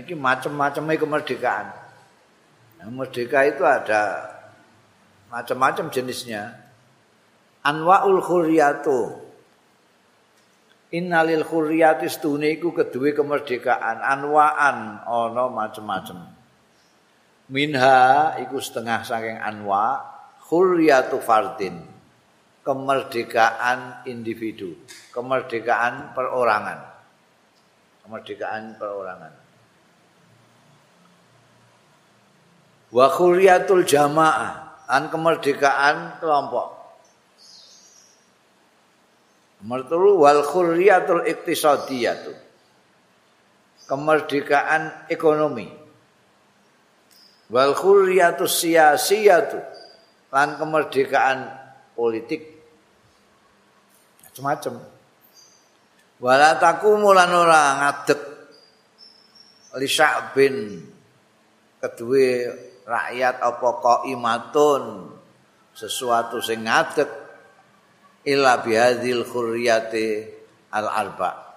iki macam-macamnya kemerdekaan. Nah, merdeka itu ada macam-macam jenisnya. Anwaul khurriyatu. Innalil khurriyati stune iku kedue kemerdekaan anwaan ana macam-macam. Minha iku setengah saking anwa khurriyatu fardin. Kemerdekaan individu, kemerdekaan perorangan. Kemerdekaan perorangan. Wa khurriyatul jamaah, an kemerdekaan kelompok. Mertulu wal khurriyatul iktisadiyatu. Kemerdekaan ekonomi. Wal khurriyatus siyasiyatu. Lan kemerdekaan politik. Macam-macam. Wala takumu lan ora ngadeg li sya'bin kedue rakyat apa qaimatun? Sesuatu sing ngadeg. Illa bihadzil khurriyati al arba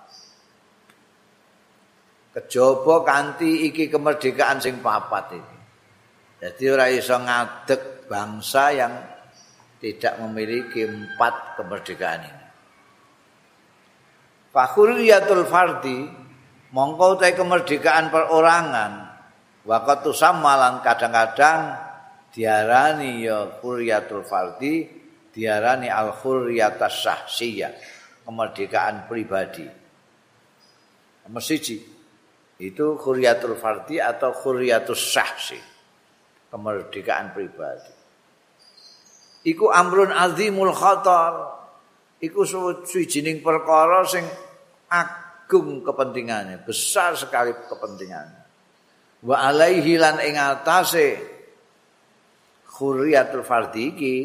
kejaba kanthi iki kemerdekaan sing papat iki dadi ora iso ngadeg bangsa yang tidak memiliki empat kemerdekaan ini. Fakhuriyatul fardi mongko kemerdekaan perorangan waqtu samalan kadang-kadang diarani ya khuriyatul fardi diarani al khurriyatas sahsiyah kemerdekaan pribadi. Nomor itu khurriyatul fardi atau khurriyatus sahsi kemerdekaan pribadi. Iku amrun azimul khatar iku suwijining perkara sing agung kepentingannya besar sekali kepentingannya wa alaihi lan ing atase khurriyatul fardi iki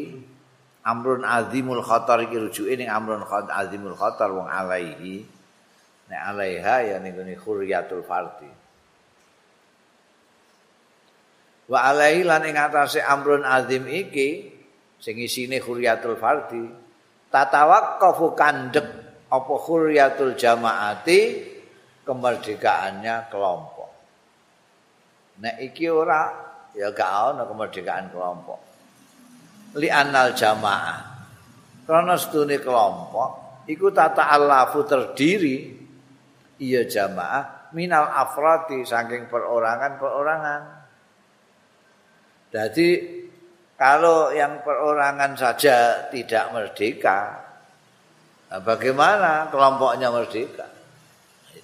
amrun azimul khatar iki rujuke ning amrun azimul khatar wong alaihi. Nek alaiha ya ning khuriyatul fardi. Wa alaihi lan ing atase amrun azim iki sing isine khuriyatul fardi. Tatawaqqafu kandhek apa khuriyatul jamaati kemerdekaannya kelompok nek iki ora ya gak ana kemerdekaan kelompok li anal jamaah. Karena setune kelompok iku tata alafu terdiri iya jamaah minal afrati saking perorangan-perorangan. Jadi kalau yang perorangan saja tidak merdeka, nah bagaimana kelompoknya merdeka?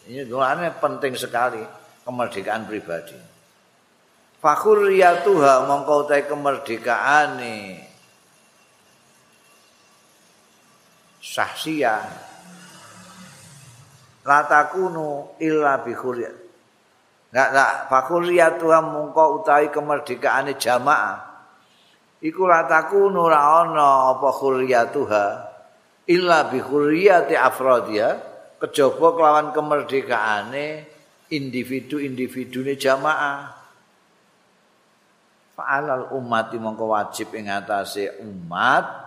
Ini penting sekali kemerdekaan pribadi. Fakhuriyatuha mongkau tai kemerdekaan nih sahsia la takunu illa bi khuriyat enggak enggak fakuliyatu mungko utawi kemerdekaane jamaah. Iku la takunu ora ana apa khuriyatuha. Illa bi khuriyati afradiya kejaba kelawan kemerdekaane individu-individune jamaah fa'alal ummati mongko wajib ing atase umat.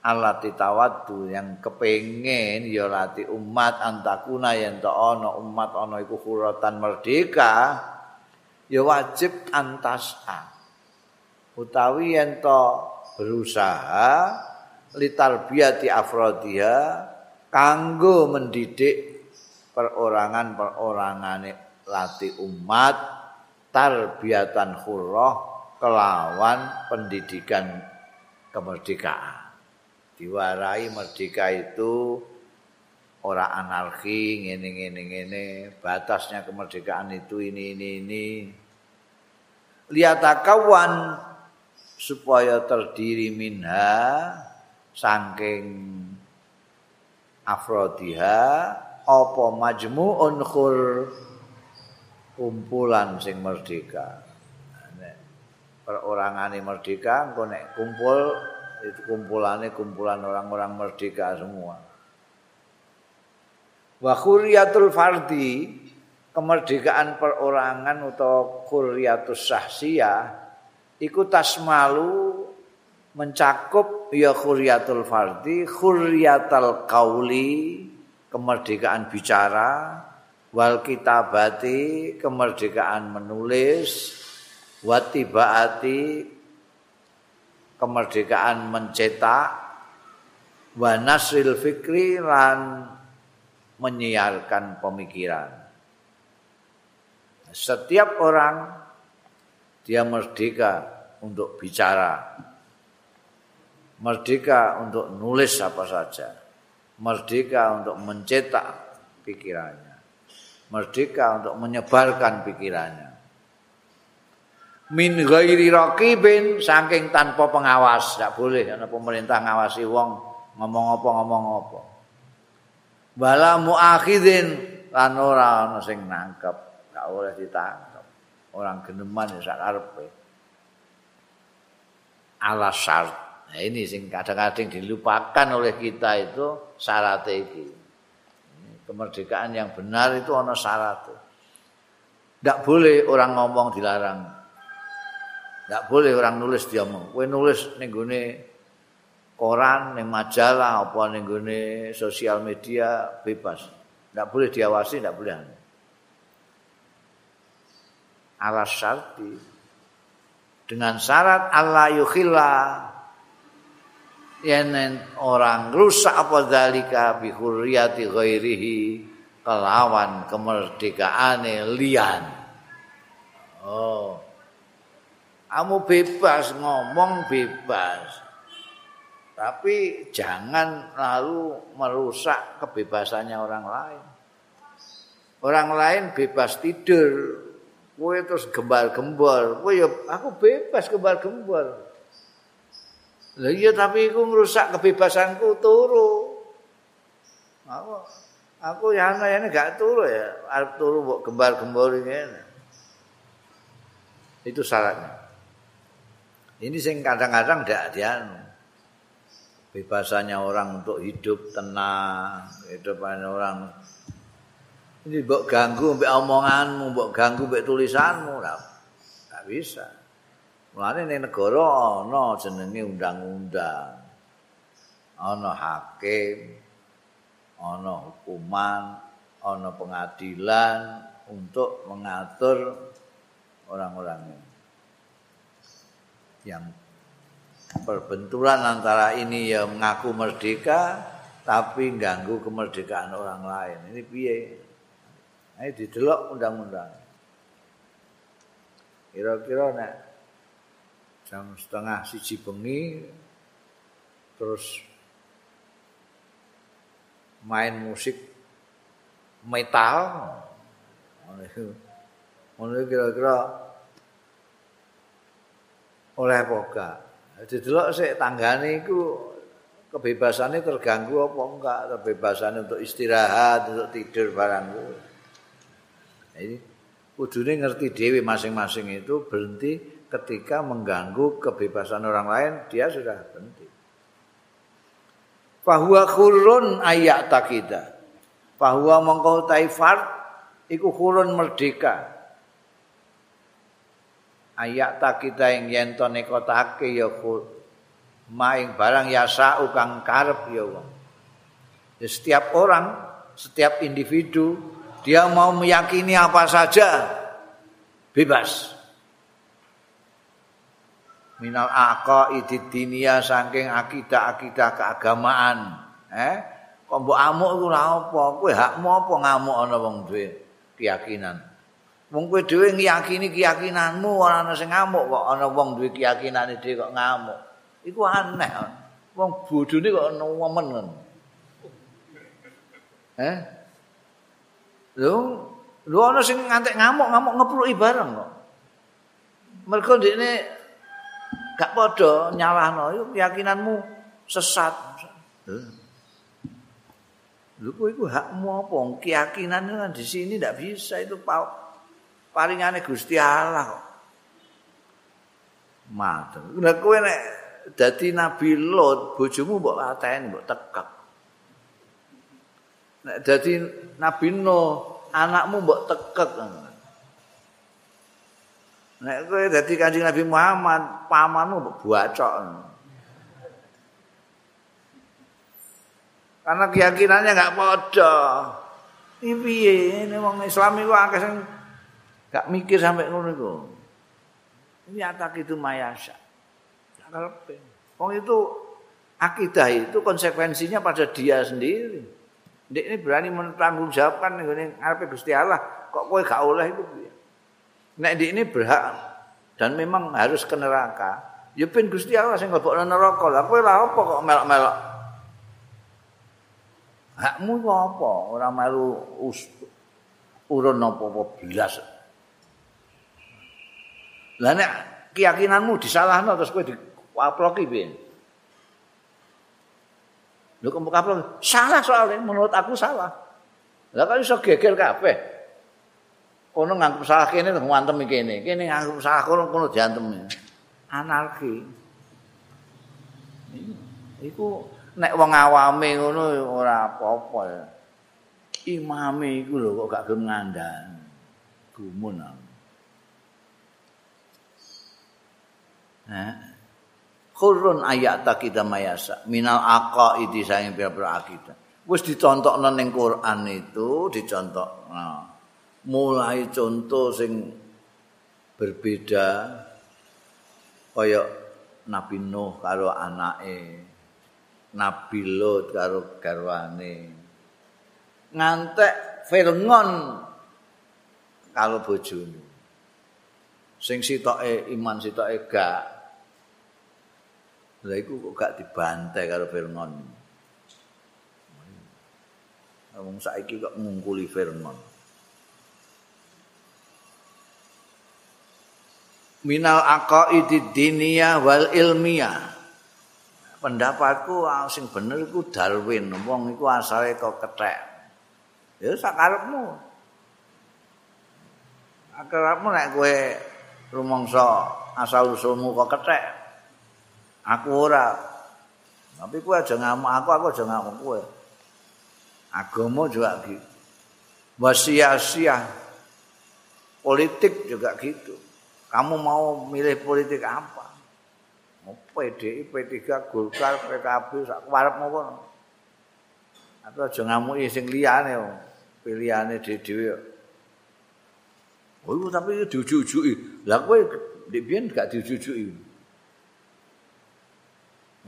Alati tawaddu yang kepengen ya lati umat. Antakuna yen to ana umat ana iku kuratan merdeka ya wajib antasa utawi yen to berusaha litarbiyati afrodiha kanggo mendidik perorangan-perorangane lati umat tarbiyatan khurrah kelawan pendidikan kemerdekaan. Diwarai merdeka itu ora anarki ngene ngene ngene. Batasnya kemerdekaan itu ini ini ini. Lihat kawan supaya terdiri minha saking afrodiha apa majmu'un khur kumpulan sing merdeka perorangane merdeka engko nek kumpul itu kumpulannya kumpulan orang-orang merdeka semua. Wa khuriyatul fardi kemerdekaan perorangan atau khuriyatus sahsiyah iku tasmalu mencakup ya khuriyatul fardi khuriyatul qauli kemerdekaan bicara wal kitabati kemerdekaan menulis watibaati kemerdekaan mencetak wa nasril fikri lan menyiarkan pemikiran. Setiap orang dia merdeka untuk bicara. Merdeka untuk nulis apa saja. Merdeka untuk mencetak pikirannya. Merdeka untuk menyebarkan pikirannya. Min ghairi raqibin saking tanpa pengawas, tidak boleh ana pemerintah ngawasi wong ngomong apa ngomong apa. Wala muakhidin lan ora ana sing nangkep, gak oleh ditangkep. Orang geneman ya sak karepe. Ala syarat. Nah ini sing kadang-kadang dilupakan oleh kita itu syarat iki. kemerdekaan yang benar itu ono syarat. Tidak boleh orang ngomong dilarang. Tidak boleh orang nulis dia ngomong. Kue nulis nih koran, nih majalah, apa nih sosial media bebas. Tidak boleh diawasi, tidak boleh. Alas syarti. Dengan syarat Allah yukhillah yen orang rusak apa dalika bi hurriyati ghairihi kelawan kemerdekaane lian oh kamu bebas ngomong bebas tapi jangan lalu merusak kebebasannya orang lain orang lain bebas tidur kowe terus gembal-gembor kowe ya aku bebas gembal-gembor Lah iya tapi iku ngrusak kebebasanku turu. Aku aku ya ana ini gak turu ya, arep turu mbok gembar-gembor ngene. Itu syaratnya. Ini sing kadang-kadang ndak dia bebasannya orang untuk hidup tenang, hidup orang ini mbok ganggu mbek omonganmu, mbok ganggu mbek tulisanmu, lah. Enggak bisa. Mulane ning negara ana jenenge undang-undang. Ana hakim, ana hukuman, ana pengadilan untuk mengatur orang-orang yang perbenturan antara ini yang mengaku merdeka tapi ganggu kemerdekaan orang lain. Ini piye? Ini didelok undang-undang. Kira-kira nek jam setengah siji bengi terus main musik metal ngono kira-kira oleh enggak didelok sik tanggane iku kebebasannya terganggu apa enggak kebebasan untuk istirahat untuk tidur barang jadi kudune ngerti dewi masing-masing itu berhenti ketika mengganggu kebebasan orang lain dia sudah berhenti. Fahuwa khurun ayak takida. Fahuwa mengkau taifar iku khurun merdeka. Ayak takida yang yento nekotake ya. Maing barang yasa ukang karep ya wong. Ya, setiap orang, setiap individu dia mau meyakini apa saja bebas. minal aqaidid dinia saking akidah-akidah keagamaan eh kok amuk iku lha apa kowe hakmu apa ngamuk ana wong duwe keyakinan wong kowe dhewe ngiyakini keyakinanmu ora ana sing ngamuk kok. Ana wong duwe keyakinane dhewe kok ngamuk. Iku aneh. Wong bodhone kok ana women eh? Lho lho ana sing ngantek ngamuk ngamuk ngepluki bareng kok. Mergo ndekne gak padha nyalahno iku keyakinanmu sesat. Lho. Kowe iku hakmu apa? Keyakinan di sini ndak bisa itu paringane Gusti Allah kok. Matur. Lah kowe nek dadi nabi Lot, bojomu mbok lateni, mbok tekek. Nek dadi nabi Nuh, anakmu mbok tekek. Nek kowe dadi Kanjeng Nabi Muhammad, pamanmu buacok. Karena keyakinannya enggak padha. Piye? Ini wong Islam iku akeh sing gak mikir sampai ngono iku. Ini atak itu mayasa. Wong itu akidah itu konsekuensinya pada dia sendiri. Dek ini berani menanggung jawabkan ini ngarepe Gusti Allah. Kok kowe gak oleh itu? Nek dek ini berhak dan memang harus ke neraka. Ya ben Gusti Allah sing nglebokno neraka. Lah kowe lha apa kok melok-melok? Hakmu apa? Ora melu urun apa-apa belas. Lah nek keyakinanmu disalahno terus kowe dipaploki piye? Lho kok kaplok salah soalnya menurut aku salah. Lah kok iso geger kabeh. Kono nganggep salah kene ngantem kene. Kene nganggep salah kono kono diantem. Anarki. Iku nek wong awame ngono ora apa-apa. Imame iku lho kok gak gelem ngandani. Gumun. Hah? Khurun ayat kita mayasa. Minal aqaidi saing pira-pira akidah. Wis ditontokno ning Quran itu dicontok. Nah, mulai contoh sing berbeda kaya Nabi Nuh karo anake Nabi Lot karo garwane. Ngantek Firngon karo bojone. Sing sitoke iman sitoke gak lha iku kok gak dibantai karo Firngon wong saiki kok ngungkuli Firngon minal aqaidi diniyah wal ilmiah pendapatku ah, sing bener iku Darwin. Wong iku asale kok kethek ya sakarepmu akarepmu nek kowe rumangsa asal usulmu kok kethek aku ora tapi kowe aja ngamuk aku aku aja ngamuk kowe agama juga gitu wasiasia politik juga gitu kamu mau milih politik apa PDI, P3, Golkar, PKB, sak warep ngono. Atau aja ngamuki sing liyane. Pilihane dhewe-dhewe. Oh, tapi diujuk-ujuki. Lah kowe ndek biyen gak diujuk-ujuki.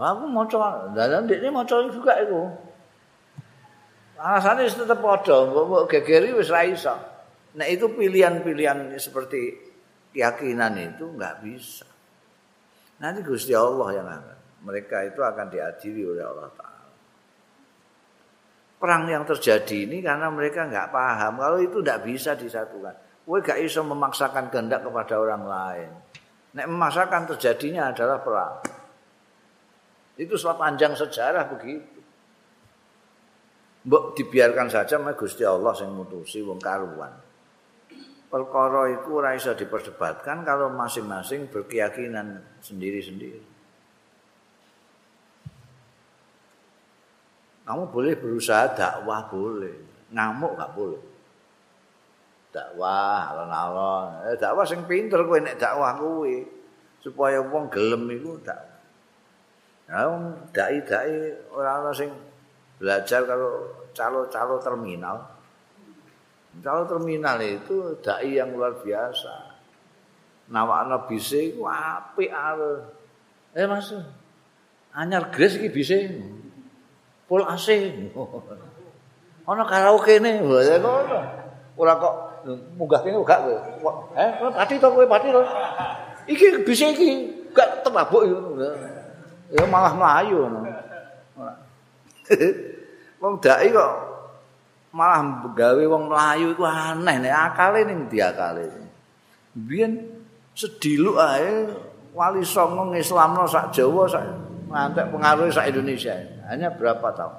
Aku maca, dalan ndekne maca juga iku. Alasannya tetap padha, mbok gegeri wis ra iso. Nek itu pilihan-pilihan seperti keyakinan itu nggak bisa. Nanti Gusti Allah yang akan. Mereka itu akan diadili oleh Allah Ta'ala. Perang yang terjadi ini karena mereka nggak paham. Kalau itu tidak bisa disatukan. Kowe gak bisa memaksakan kehendak kepada orang lain. Nek memaksakan terjadinya adalah perang. Itu panjang sejarah begitu. Mbok dibiarkan saja sama Gusti Allah yang mutusi wong karuan. perkara iku ora iso diperdebatkan kalau masing-masing berkeyakinan sendiri-sendiri. Kamu boleh berusaha dakwah boleh, ngamuk gak boleh. Dakwah alon-alon, eh, dakwah sing pinter kowe nek dakwah kowe supaya wong gelem iku dakwah. Nah, dai-dai ora sing belajar kalau calo-calo terminal. Kalau terminal itu dai yang luar biasa. Nawakno bise iku apik are. Eh Mas. Anyar gres iki bise. Full AC. Ana karaoke ne, ya. Ora kok munggah kene gak kowe. Eh, pati to kowe pati to. Iki bise iki gak temabuk Ya malah mlayu ngono. Wong dai kok malah gawe wong melayu iku aneh nek akale ning diakale. Biyen sediluk ae wali songo ngislamno sak Jawa sak ngantek pengaruh sak Indonesia. Hanya berapa tahun?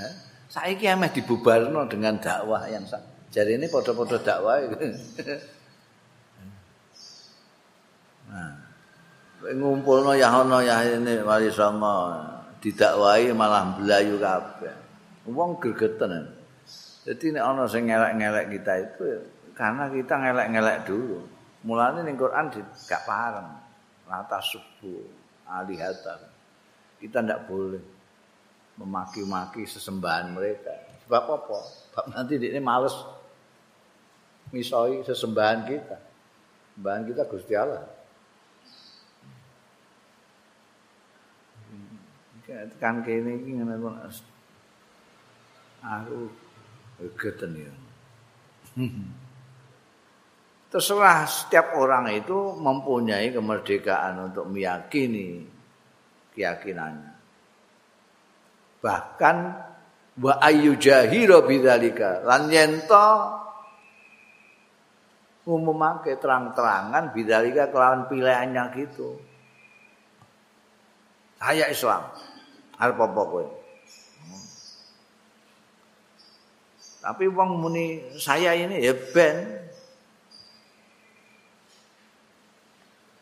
Eh? Saiki ameh dibubarno dengan dakwah yang. Jadi ini foto-foto dakwah itu. nah, ngumpulno ya ono ya ini wali songo. didakwahi malah belayu kabeh. Wong gregeten. Jadi nek ana sing ngelek-ngelek kita itu karena kita ngelek-ngelek dulu. Mulane ning Quran gak paham. Lata subuh alihata. Kita ndak boleh memaki-maki sesembahan mereka. Sebab apa? Sebab nanti ini males misoi sesembahan kita. Sembahan kita Gusti Allah. Kan kene iki ngene aku geten ya. Terserah setiap orang itu mempunyai kemerdekaan untuk meyakini keyakinannya. Bahkan wa ayu jahira bidzalika lan yento umumake terang-terangan bidzalika kelawan pilihannya gitu. Saya Islam. Arep apa kowe? Tapi wong muni saya ini ya ben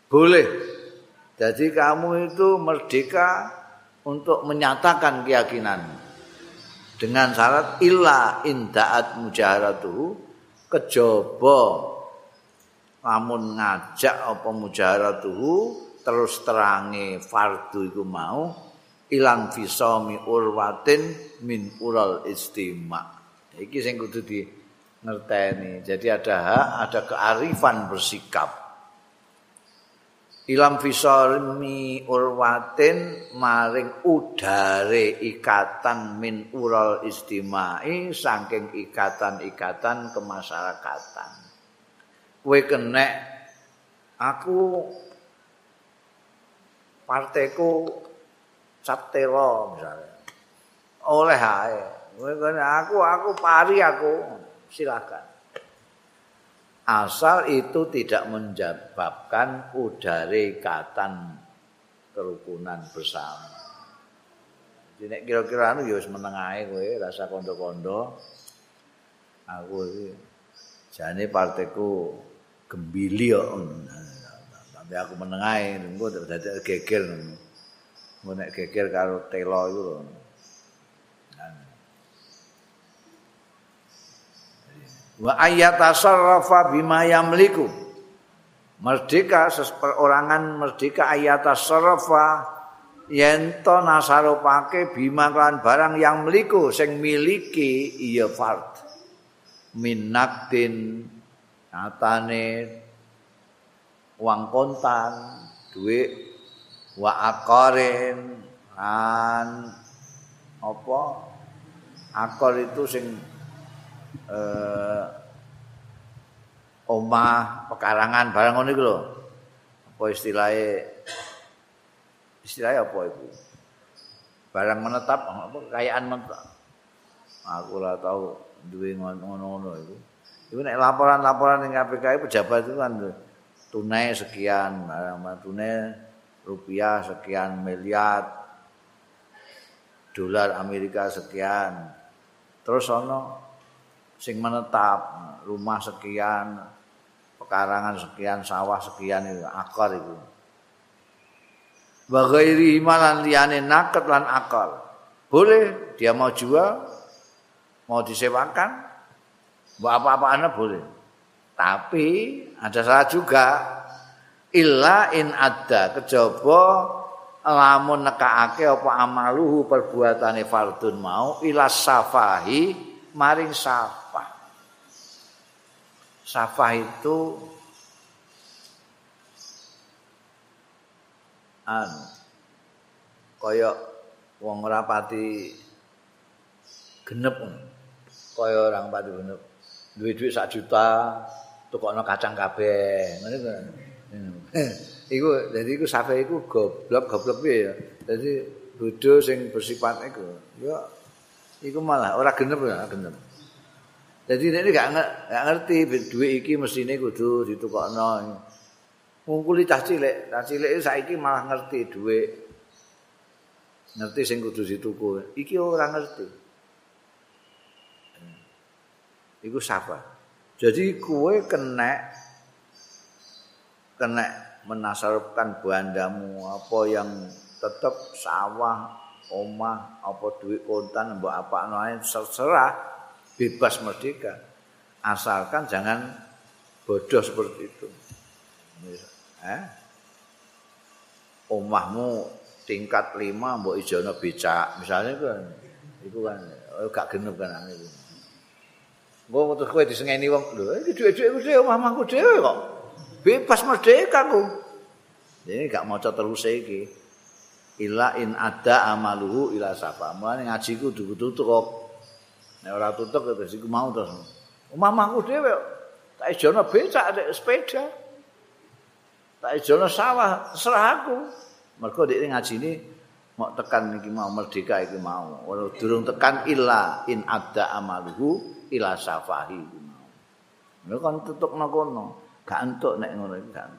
Boleh. Jadi kamu itu merdeka untuk menyatakan keyakinan dengan syarat illa indaat mujaharatu kejaba lamun ngajak apa mujaharatu terus terangi fardu iku mau ilang fisami urwatin min ural istima iki sing kudu di ngerteni. Jadi ada hak ada kearifan bersikap. Ilam fisalmi urwatin maring udare ikatan min ural istimai saking ikatan-ikatan kemasyarakatan. Kowe kenek aku parteku captelo misalnya oleh ae aku aku pari aku silakan asal itu tidak menyebabkan udare ikatan kerukunan bersama. Jadi kira-kira anu ya wis meneng ae kowe rasa kondo-kondo. Aku iki jane parteku gembili kok. Tapi aku meneng ae engko dadi geger. Engko nek geger karo telo iku lho. wa ayatasarrafa bima yamliku. Merdeka seseorangan merdeka ayatasarrafa yen to nasarupake bima kan barang yang meliku sing miliki iya fard. Minaktin atane uang kontan duit wa akarin an apa akor itu sing eh omah pekarangan barang ngono iku lho. Apa istilahnya istilahnya apa itu? Barang menetap apa kekayaan menetap. Aku lah tahu duwe ngono-ngono itu. Iku nek laporan-laporan ning KPK pejabat itu kan tunai sekian, barang tunai rupiah sekian miliar dolar Amerika sekian. Terus ono sing menetap rumah sekian pekarangan sekian sawah sekian itu akal itu. Bagairi malan liyane naket lan akal. Boleh dia mau jual mau disewakan buat apa-apa anak boleh. Tapi ada salah juga illa in ada kejaba lamun nekaake apa amaluhu perbuatane fardun mau ila safahi maring saf Safa itu an kaya wong ora pati genep. Kaya orang pati genep. Duwe dhuwit sak juta tukokno kacang kabeh. Ngene iku dadi iku safa iku goblok goblok piye ya dadi bodho sing bersifat iku ya iku malah ora genep ya genep Jadi ini gak, gak ngerti duit iki mesine kudu ditukokno. Ngungkuli cah cilik, cah cilik saiki malah ngerti duit. Ngerti sing kudu dituku. Iki ora ngerti. Iku sapa? Jadi kue kena kena menasarupkan bandamu apa yang tetap sawah, omah, apa duit kontan, mbak apa lain terserah bebas merdeka. Asalkan jangan bodoh seperti itu. Eh? omahmu tingkat lima mbok ijono becak misalnya kan. Itu kan oh, gak genep kan itu. Mbok terus kowe disengeni wong lho iki dhuwit-dhuwit ku dhewe omahku dhewe kok bebas merdeka ku ini gak maca terus iki ila in ada amaluhu ila safa. Mulane ngaji ku kudu tutup nek ora tutup terus iku mau terus. Omahku dhewe tak ijono becak sepeda. Tak ijono sawah serah aku. Mergo dhek ngaji ini mau tekan iki mau merdeka iki mau. Ora durung tekan illa in ada amaluhu ila safahi. Lha kan tutupno kono. Gak entuk nek ngono iki kan.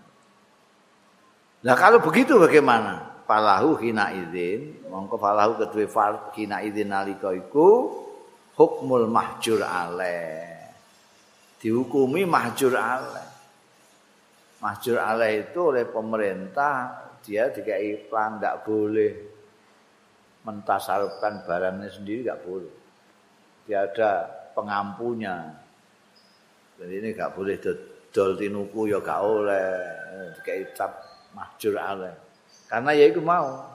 Nah kalau begitu bagaimana? Falahu hina izin, mongko falahu kedue far hina izin nalika iku hukmul mahjur alaih. Dihukumi mahjur alaih. Mahjur alaih itu oleh pemerintah dia dikai plan tidak boleh mentasarufkan barangnya sendiri tidak boleh dia ada pengampunya jadi ini tidak boleh dodol tinuku ya gak oleh dikai cap mahjur ale karena ya itu mau.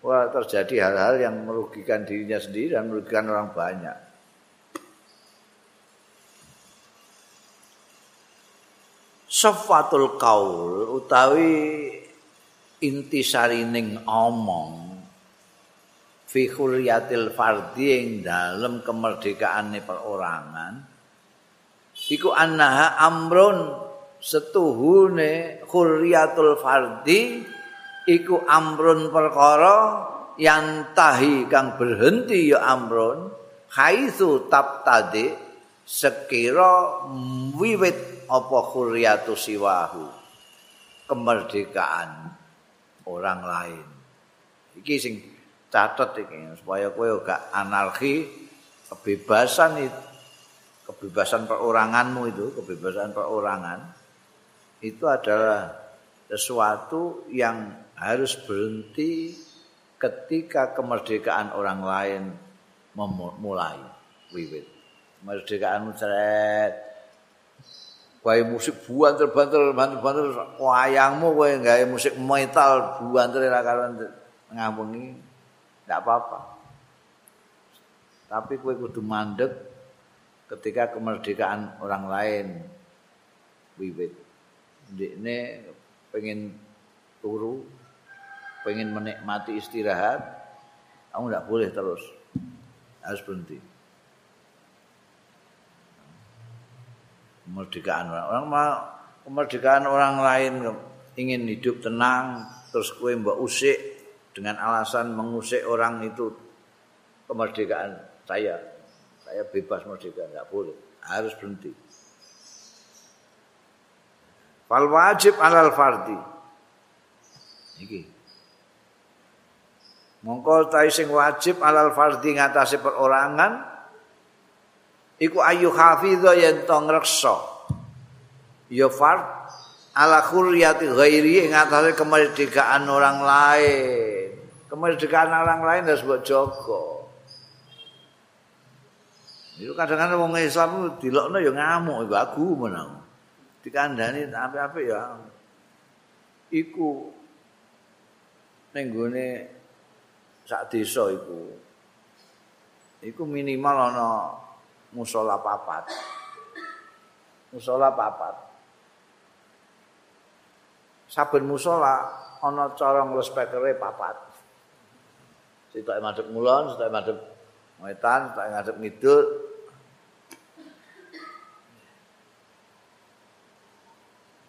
Wah terjadi hal-hal yang merugikan dirinya sendiri dan merugikan orang banyak. Sofatul kaul utawi intisarining omong fi khuriyatil fardhi ing dalem kemerdekaane perorangan iku annaha amrun setuhune khuriyatul fardhi iku amrun perkara yang tahi kang berhenti ya amrun haitsu tabtadi sekira wiwit apa khuriyatu siwahu kemerdekaan orang lain. Iki sing catet iki supaya kowe gak anarki kebebasan itu kebebasan peroranganmu itu kebebasan perorangan itu adalah sesuatu yang harus berhenti ketika kemerdekaan orang lain memulai wiwit kemerdekaan ceret Wae musik buanter banter banter banter wayangmu kowe gawe musik metal buanter ra karuan ngampungi ndak apa-apa. Tapi kowe kudu mandek ketika kemerdekaan orang lain wiwit. Ndekne pengen turu, pengen menikmati istirahat, kamu ndak boleh terus. Harus berhenti. kemerdekaan orang orang kemerdekaan orang lain ingin hidup tenang terus kue mbak usik dengan alasan mengusik orang itu kemerdekaan saya saya bebas merdeka nggak boleh. Harus berhenti. Fal wajib alal fardi. Iki mongko ta sing wajib alal fardi ngatasi perorangan iku ayu hafidho yen to ngreksa. Ya fard ala khurriyati ghairi ing atase kemerdekaan orang lain. Kemerdekaan orang lain harus buat joko itu kadang-kadang wong Islam dilokno ya ngamuk aku menang dikandani apik-apik ya iku ning gone sak desa iku iku minimal ana musola papat. Musola papat. Saben musola ana cara ngrespekere papat. Sitok madhep mulon, sitok madhep wetan, sitok madhep ngidul.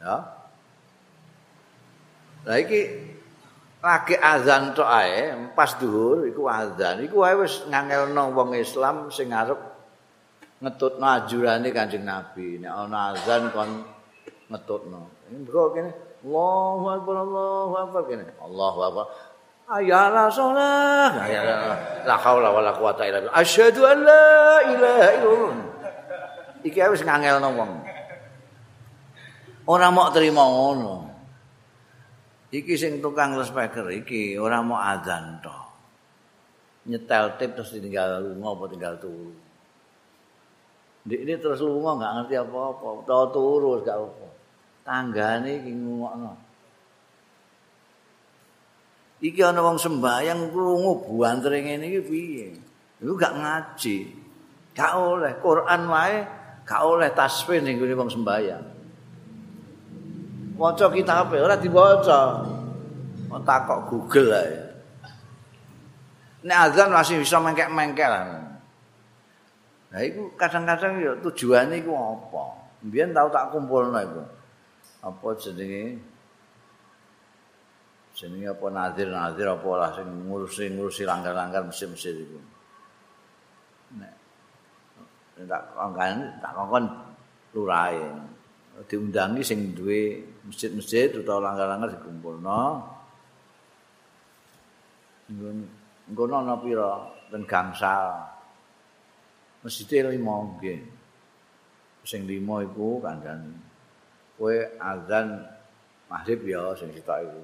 Ya. Lah iki lagi azan tok ae, pas dhuwur iku azan. Iku wae wis ngangelno wong Islam sing arep ngetutno ajurane Kanjeng Nabi. Nek ana azan kon ngetutno. Ini kok kene Allahu Akbar Allahu Akbar kene. Allahu Akbar. Ayala sholat. Ayala la haula wala quwata illa billah. Asyhadu an la ilaha illallah. Iki wis ngangelno wong. Ora mau terima ngono. Iki sing tukang speaker iki ora mau azan to. Nyetel tip terus tinggal lunga apa tinggal turu. Ini terus lunga nggak ngerti apa-apa, tau turu gak apa. Tanggane iki ngungokno. iki ana wong sembahyang krungu buantre ngene iki piye iku gak ngaji gak oleh Quran wae gak oleh tasbih ning wong sembahyang maca kitab ora diwaca takok Google ae nek azan masih bisa mengkek-mengkel Nah, itu kadang-kadang ya tujuannya itu apa? Biar tahu tak kumpul iku. Apa jenenge? Jenenge apa nazir-nazir apa lah sing ngurusi-ngurusi langgar-langgar mesin-mesin itu. Nek tak kongkan tak kongkon lurahe. Diundangi sing duwe masjid-masjid utawa langgar-langgar dikumpulno. Ngono ana pira ten gangsal. Masjid lima nggih. Sing lima iku kandhane. Kowe azan maghrib ya sing sitok iku.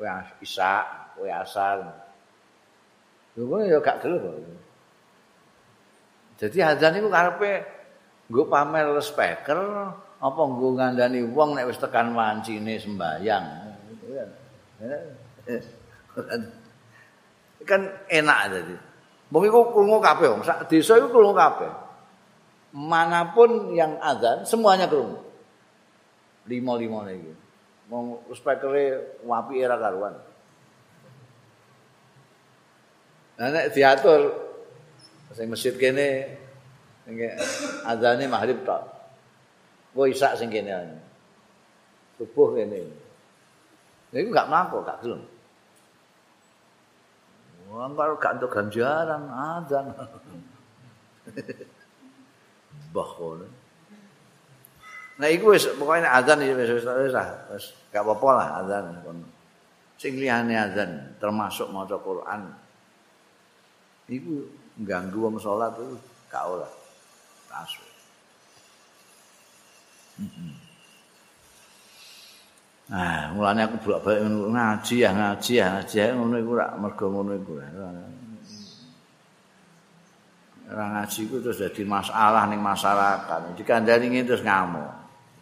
Kowe isya, kowe asar. Kowe ya gak gelem kok. Dadi azan iku karepe nggo pamer speaker apa nggo ngandani wong nek wis tekan wancine sembayang. kan enak dadi. Wong iku krungu kabeh, sak desa iku krungu kabeh. Manapun yang azan semuanya krungu. Lima-lima lagi. Mau spekere wapi era karuan. Nah, nek diatur sing masjid kene sing azane maghrib tok. Wo isak sing kene. Subuh kene. Niku gak mampu, gak gelem. Wong karo gak entuk ganjaran adzan. Bahwa. Nah iku wis pokoke adzan wis wis wis wis gak apa-apa lah adzan. Sing liyane adzan termasuk maca Quran. Iku ganggu wong salat itu gak ora. Tasuk. Nah, mulane aku bolak-balik ngaji ya, ngaji ya, ngaji ya ngono iku rak mergo ngono iku. Ora ngaji iku terus dadi masalah ning masyarakat. Dikandani ngene terus ngamuk.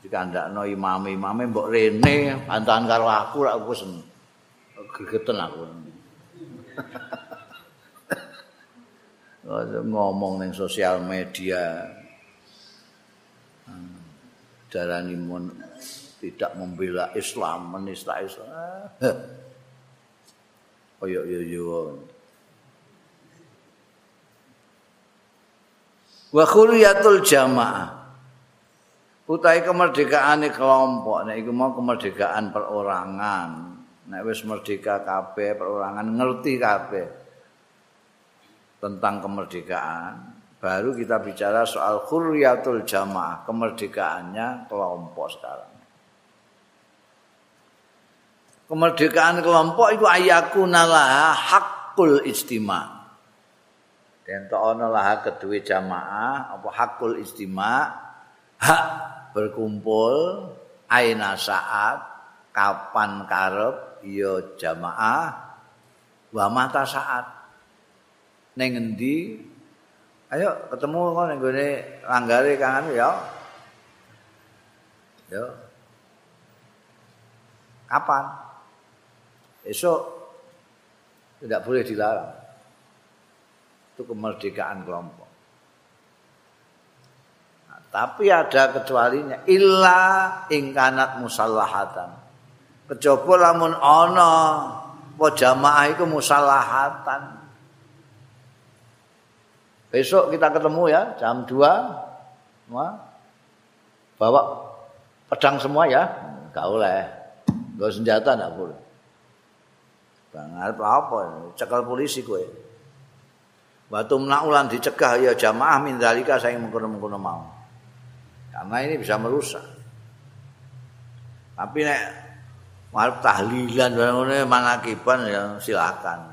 Dikandakno imam-imame mbok rene bantahan karo aku rak aku sen. Gegeten aku. ngomong ning sosial media. Darani mon tidak membela Islam, menista Islam. Oh yo yo. Wa khuliyatul jamaah. Utai kemerdekaan kelompok, nek iku mau kemerdekaan perorangan. Nek wis merdeka kabeh perorangan ngerti kabeh tentang kemerdekaan. Baru kita bicara soal khuriyatul jamaah, kemerdekaannya kelompok sekarang. kemerdekaan kelompok itu ayakuna laha hakul istima. Dan ana laha kedua jamaah apa hakul istima hak berkumpul aina saat kapan karep ya jamaah wa mata saat ning endi ayo ketemu kok ning gone langgare kangen ya yo kapan Esok tidak boleh dilarang. Itu kemerdekaan kelompok. Nah, tapi ada kecualinya illa ingkanat musallahatan. Kecoba lamun ana apa jamaah itu musallahatan. Besok kita ketemu ya jam 2. Semua bawa pedang semua ya. Enggak boleh. Enggak senjata enggak boleh. Bang arep apa? Cekel polisi kowe. Batu menaulan dicegah ya jamaah min dalika saya mengkono-mengkono mau. Karena ini bisa merusak. Tapi nek arep tahlilan ngene manakiban ya silakan.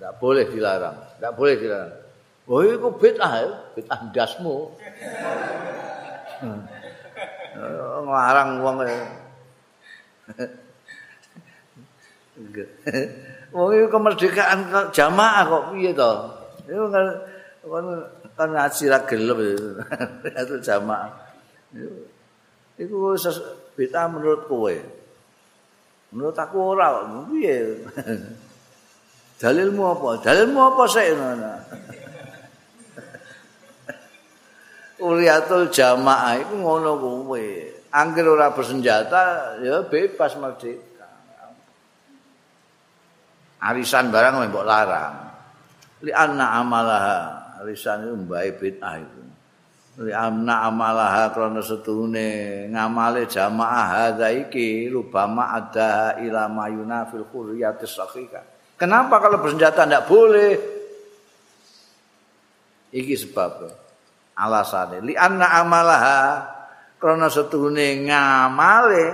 Enggak boleh dilarang. Enggak boleh dilarang. Oh itu bid'ah ya, bid'ah dasmu. Ngelarang wong Wong iki kemerdekaan jamaah kok piye to? Iku kan kan ngaji ra gelem itu jamaah. Iku beta menurut kowe. Menurut aku ora, piye? Dalilmu apa? Dalilmu apa sih? Uriatul jamaah itu ngono kuwe. Angger ora bersenjata ya bebas merdeka. Arisan barang mbok larang. Li anna amalaha arisan itu mbae bid'ah itu. Li anna amalaha krana setune ngamale jamaah hadza iki rubama ada ila mayuna fil qurriyatis sahihah. Kenapa kalau bersenjata tidak boleh? Iki sebabnya. Alasane. Li anna amalaha krana setuhune ngamale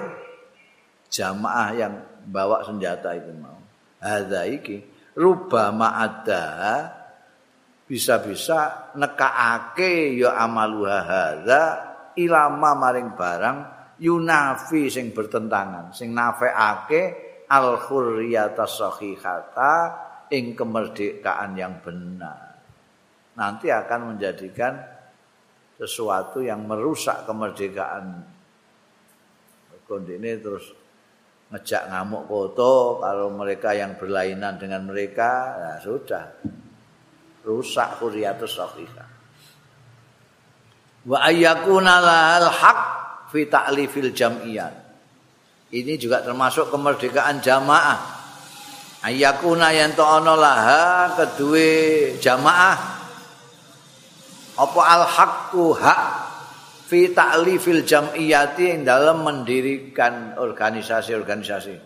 jamaah yang bawa senjata itu mau. Hadza iki rubama ada bisa-bisa nekaake ya amaluha hadza ilama maring barang yunafi sing bertentangan. Sing nafeake al khurriyata sahihata ing kemerdekaan yang benar. Nanti akan menjadikan sesuatu yang merusak kemerdekaan. Kondisi terus ngejak ngamuk foto kalau mereka yang berlainan dengan mereka, ya sudah rusak kuriatus sahihah. Wa ayyakuna lahal haq fi ta'lifil. Ini juga termasuk kemerdekaan jamaah. Ayyakuna yang ta'ana laha kedua jamaah apa al haqqu hak fi ta'lifil jam'iyati yang dalam mendirikan organisasi-organisasi.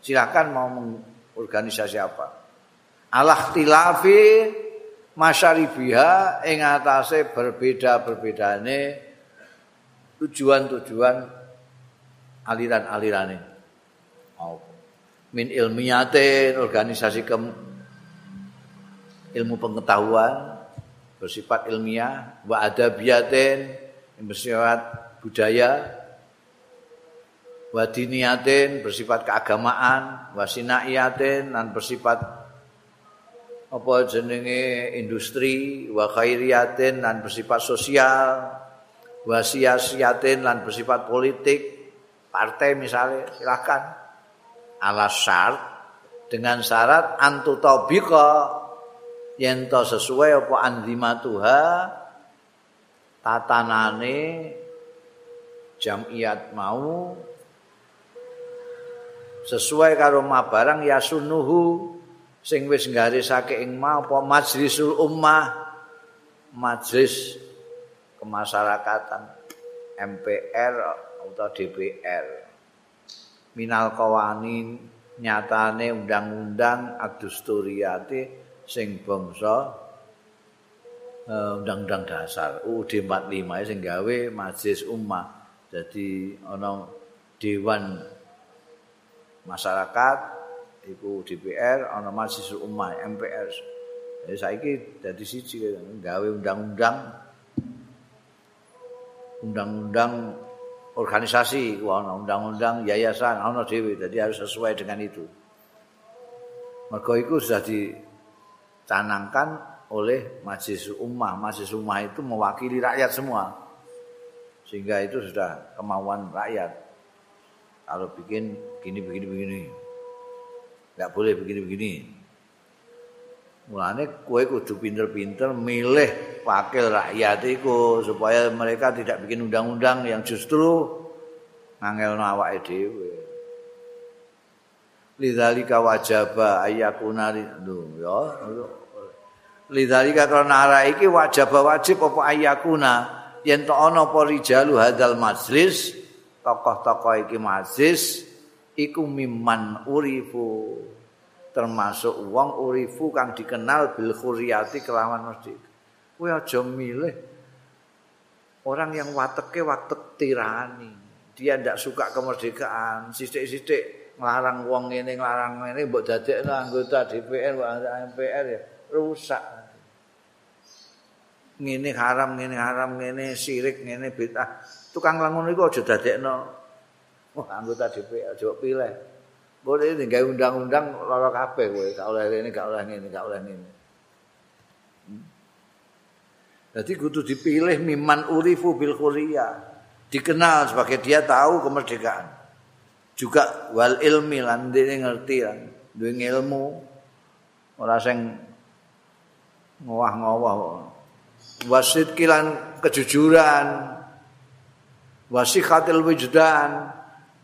Silakan mau organisasi apa? Alah tilafi masyaribiha ing atase berbeda-berbedane tujuan-tujuan aliran-alirane. Oh. Min ilmiyatin organisasi ke ilmu pengetahuan bersifat ilmiah wa adabiyatin bersifat budaya wa diniyatin bersifat keagamaan wa sinaiyatin dan bersifat apa jenenge industri wa khairiyatin dan bersifat sosial wa siasiyatin dan bersifat politik partai misalnya silakan. Ala syarat dengan syarat antutobika yen to sesuai apa andimatuha tatanane jamiat mau sesuai karo barang ya sunuhu sing wis nggarisake ing mau apa majlisul ummah majlis kemasyarakatan MPR atau DPR minal kawanin nyatane undang-undang adusturiyati sing bangsa uh, undang-undang dasar. UUD 45 sing gawe majelis ummah. Jadi ana dewan masyarakat iku DPR ana majelis ummah MPR jadi saiki dadi siji gawe undang-undang undang-undang organisasi ana undang-undang yayasan ana dhewe. Jadi harus sesuai dengan itu. Mergo iku sudah di canangkan oleh majelis ummah. Majelis ummah itu mewakili rakyat semua. Sehingga itu sudah kemauan rakyat. Kalau bikin gini begini begini. Enggak boleh begini-begini. Mulane kowe kudu pinter-pinter milih wakil rakyat itu supaya mereka tidak bikin undang-undang yang justru ngangelno awake dhewe. Lidzalika wajaba ayyakuna lho ya lidzalika karena ara iki wajaba wajib apa ayyakuna yen to ana apa rijalu hadzal majlis tokoh-tokoh iki majlis iku mimman urifu. Termasuk wong urifu kang dikenal bil khuriyati kelawan mesti. Kowe aja milih. Orang yang wateke watek tirani. Dia ndak suka kemerdekaan. Sithik-sithik nglarang wong ngene nglarang ngene mbok dadekno anggota DPR MPR ya rusak. Ngene haram ngene haram ngene sirik ngene bid'ah. Tukang langun iku aja dadekno wah anggota DPR aja pilih. Boleh ini gawe undang-undang lara kabeh kowe gak oleh ini gak oleh ngene gak oleh ngene. Hmm. Jadi kudu dipilih miman urifu bil dikenal sebagai dia tahu kemerdekaan. Juga wal ilmi lan dene ngerti lan duwe ilmu ora sing ngowah-ngowah wasit kilan kejujuran wasikhatil wijdan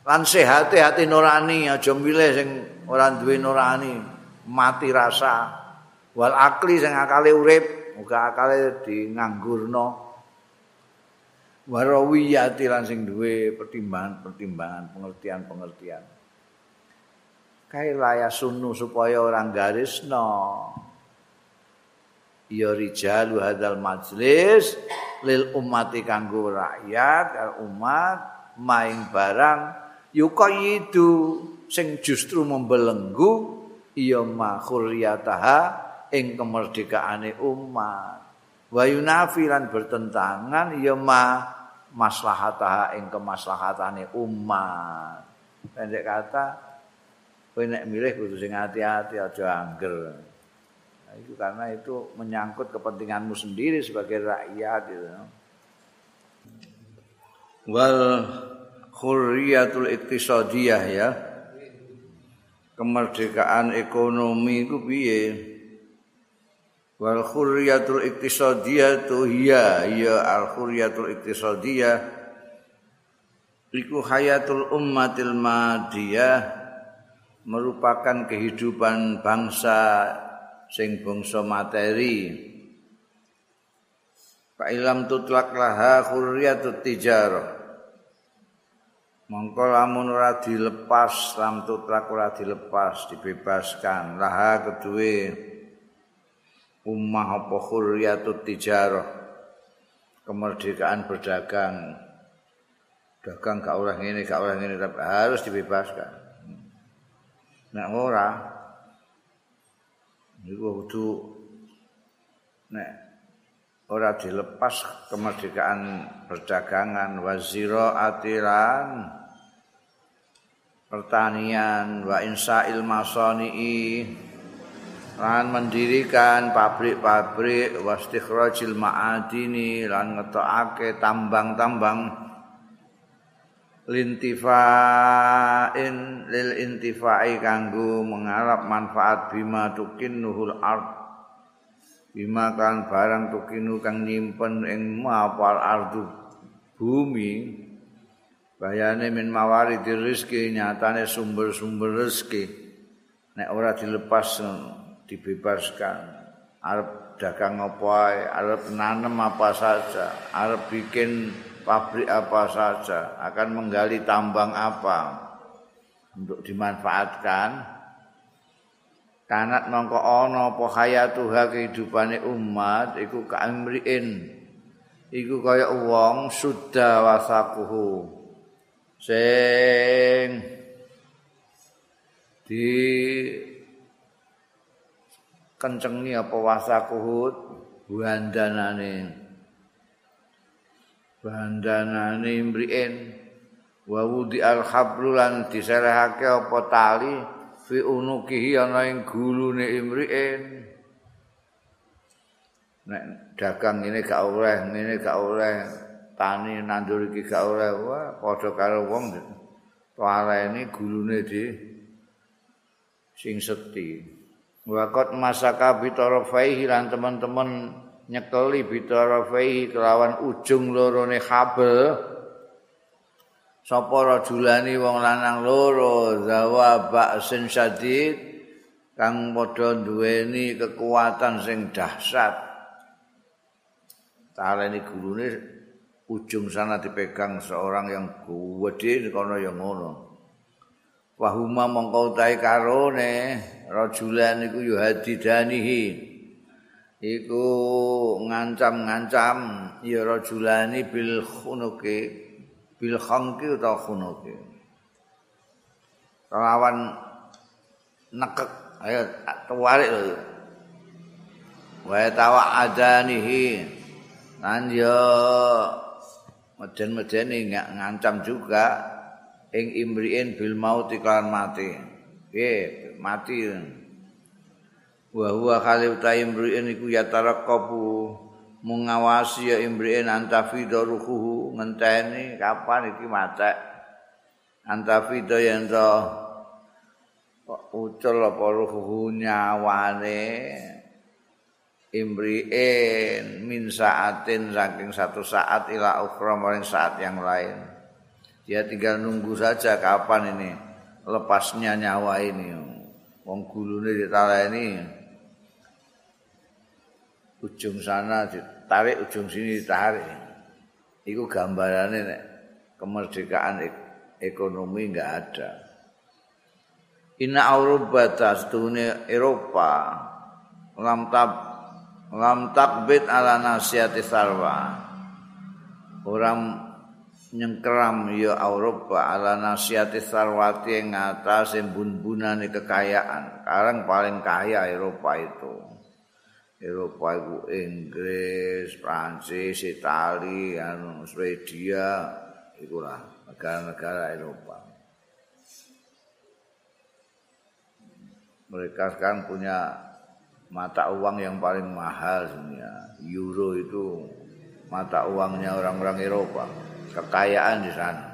lan sehat hati nurani aja milih sing ora duwe nurani mati rasa. Wal akli sing akale urip muga akale di nganggurno warawiyati lan sing duwe pertimbangan-pertimbangan, pengertian-pengertian. Kae laya sunu supaya orang garisno. Ya rijalu hadal majlis lil ummati kanggo rakyat, umat maing barang yuqayidu sing justru membelenggu ya ma khurriyataha ing kemerdekaane umat. Wa yunafi lan bertentangan ya ma maslahatah ing kemaslahatane umat. Pendek kata kowe nek milih kudu sing hati-hati aja angger. Nah, itu karena itu menyangkut kepentinganmu sendiri sebagai rakyat gitu. Wal khurriyatul iktisadiyah ya. Kemerdekaan ekonomi itu piye? Wal khurriyatul iktisadiyah tu hiya ya al khurriyatul iktisadiyah iku hayatul ummatil madiyah merupakan kehidupan bangsa sing bangsa materi. Fa ilam tutlak laha khurriyatut tijarah. Mongko lamun ora dilepas lam tutlak ora dilepas dibebaskan. Laha kedue ummah apa khurriyatut tijarah. Kemerdekaan berdagang. Dagang gak oleh ngene gak oleh ngene tapi harus dibebaskan. Nek ora niku kudu nek ora dilepas kemerdekaan perdagangan wazira atiran pertanian wa insail masani'i lan mendirikan pabrik-pabrik wastikhrajil ma'adini lan ngetokake tambang-tambang lintifain lil intifai kanggo mengarap manfaat bima tukin nuhul ard. Bima kan barang tukinu kang nyimpen ing mapal ardu bumi. Bayane min mawari rezeki nyatane sumber-sumber rezeki. Nek ora dilepas dibebaskan. Arep dagang apa ae arep nanam apa saja arep bikin pabrik apa saja akan menggali tambang apa untuk dimanfaatkan. Kanat mongko ana apa hayatuha kehidupane umat iku kaimriin iku kaya wong sudah wasakuhu. Sing di kencengi apa wasa kuhut bandanane bandanane mriin wa wudi al hablulan diserahake apa tali fi unukihi ana ing gulune imriin nek dagang ini gak oleh ngene gak oleh tani nandur iki gak oleh wah padha karo wong tuarene gulune di sing seti Wakot masaka bitorofaihi lan teman-teman nyekeli bitorofaihi kelawan ujung lorone kabel. Sapa rajulani wong lanang loro zawa ba'sin syadid kang padha duweni kekuatan sing dahsyat. Taleni gurune ujung sana dipegang seorang yang gede kono yang ngono. wahuma mongko utahe karone rajulan iku ya hadidanihi iku ngancam-ngancam ya rajulani bil khunuki bil khangki utawa khunuki. Lawan nekek ayo tawarik lho wa tawa adanihi. Yo meden-medeni ngancam juga ing imriin bil maut iklan mati. Nggih, mati. Wa huwa khalif ta imriin iku ya tarakabu mengawasi ya imriin antafidaruhu ngenteni kapan iki mate. antafido yen to ucul apa ruhu nyawane. Imriin min saatin saking satu saat ila ukhra maring saat yang lain. Dia tinggal nunggu saja kapan ini lepasnya nyawa ini. Wong gulune ditaleni. Ujung sana ditarik ujung sini ditarik. Iku gambarane nek kemerdekaan ekonomi enggak ada. Inna Eropa tasdune Eropa. Lam tab lam takbit ala nasihati sarwa. Orang nyengkeram ya Eropa ala nasihati sarwati yang atas bun-bunani kekayaan. Sekarang paling kaya Eropa itu. Eropa itu Inggris, Prancis, Itali, anu, Swedia itulah negara-negara Eropa. Mereka sekarang punya mata uang yang paling mahal dunia. Euro itu mata uangnya orang-orang Eropa. Kekayaan di sana.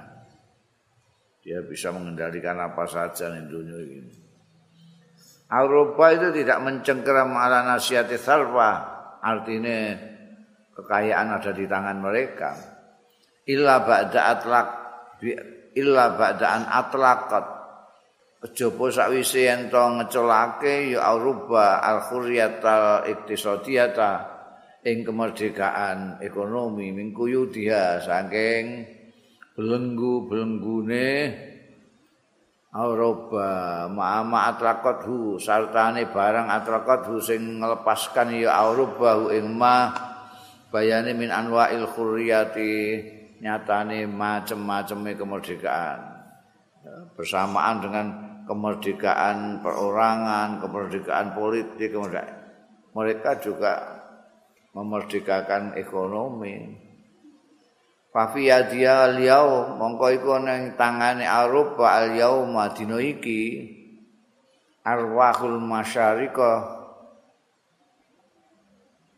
Dia bisa mengendalikan apa saja di dunia ini. Eropa itu tidak mencengkeram ala nasihati sarwa. Artinya kekayaan ada di tangan mereka. Illa ba'da atlak illa ba'daan atlaqat kejaba sakwise ento ngeculake ya aruba al khuriyatal iktisadiyata ing kemerdekaan ekonomi mingkuyu dia saking belenggu-belenggune Auroba ma'ama atrakot sartane barang atrakot hu sing ngelepaskan ya Auroba hu ing ma bayane min anwa'il khuriyati nyatane macem-maceme kemerdekaan bersamaan dengan kemerdekaan perorangan, kemerdekaan politik, kemerdekaan. mereka juga memerdekakan ekonomi. Fafiyadiyah al-yaum, mongko iku nang tangane Eropa al-yaum dina iki arwahul masyariqah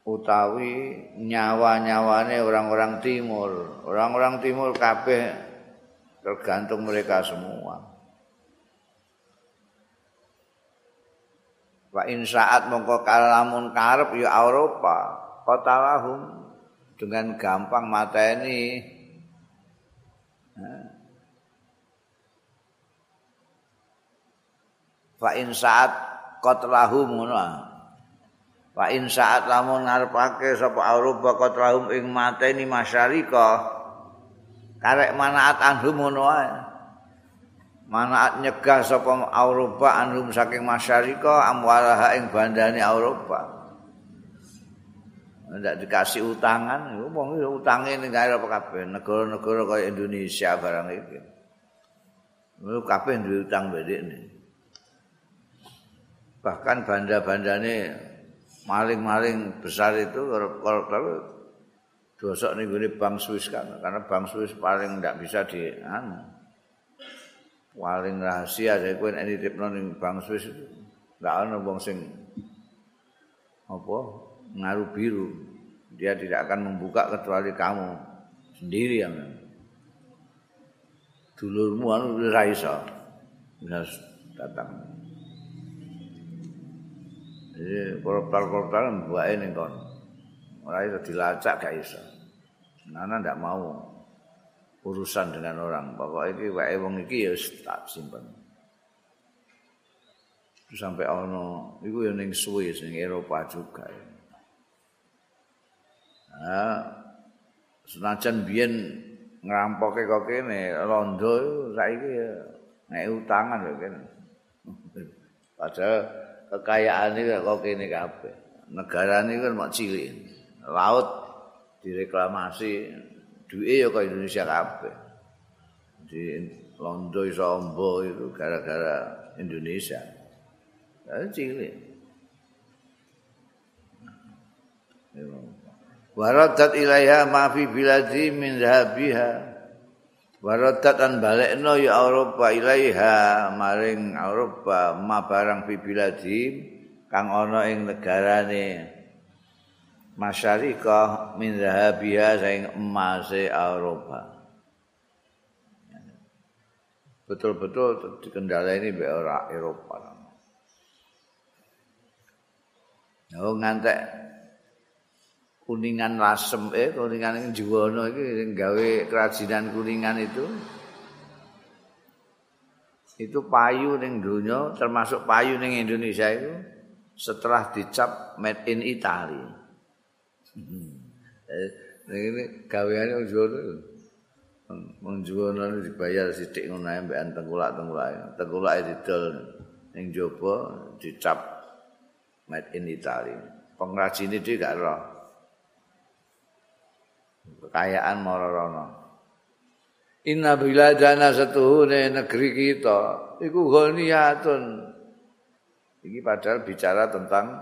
utawi nyawa-nyawane orang-orang timur. Orang-orang timur kabeh tergantung mereka semua. Wa in saat mongko kalamun karep ya Eropa qatalahum dengan gampang mata ini Fa in saat qatlahum ngono. Fa in saat lamun ngarepake sapa Eropa qatlahum ing mateni masyarika karek manaat anhum ngono ae. Manaat nyegah sapa Eropa anhum saking masyarika amwalaha ing bandane Eropa. Ndak dikasih utangan, wong utange ning karo kabeh negara-negara kaya Indonesia barang iki. Lu kabeh duwe utang bedekne. Bahkan banda-bandane maling-maling besar itu kalau dosok ning Bank Swiss kan karena Bank Swiss paling ndak bisa di anu. paling rahasia saya nek nitipno ning Bank Swiss itu enggak ana wong sing apa ngaruh biru dia tidak akan membuka kecuali kamu sendiri yang dulurmu anu ora iso bisa datang jadi portal-portal buat ini kon ora iso dilacak gak iso Nana ndak mau urusan dengan orang. Pokok iki wae wong iki ya tak simpen. Sampai ono iku ya ning Swiss ning Eropa juga. Nah, senajan biyen ngrampoke kok kene rondo saiki nek utangan lho kene. Padahal kekayaan iki kok kene kabeh. Negara ini kan mau cilik. Laut direklamasi duwe ya kaya Indonesia kabeh. Di Londo iso ombo itu gara-gara Indonesia. Cilik. Waradat ilaiha ma fi biladi min zahabiha. Waradat an balekno ya Eropa ilaiha maring Eropa ma barang fi biladi kang ana ing negarane masyarikah min zahabiha saing emas Eropa. betul-betul dikendalai ini oleh Eropa. Oh ngantek kuningan lasem eh kuningan yang jiwono ini gawe kerajinan kuningan itu itu payu ning dunia termasuk payu ning Indonesia itu setelah dicap made in Italy. Hmm. Eh, ini gaweane wong Jawa wong Jawa dibayar sithik ngono ae mbekan tengkulak-tengkulak. Tengkulake didol ning jaba dicap made in Italy. Pengrajin itu gak roh. Kekayaan marana. Inna biladana satuhune negeri kita iku ghaniyatun Ini padahal bicara tentang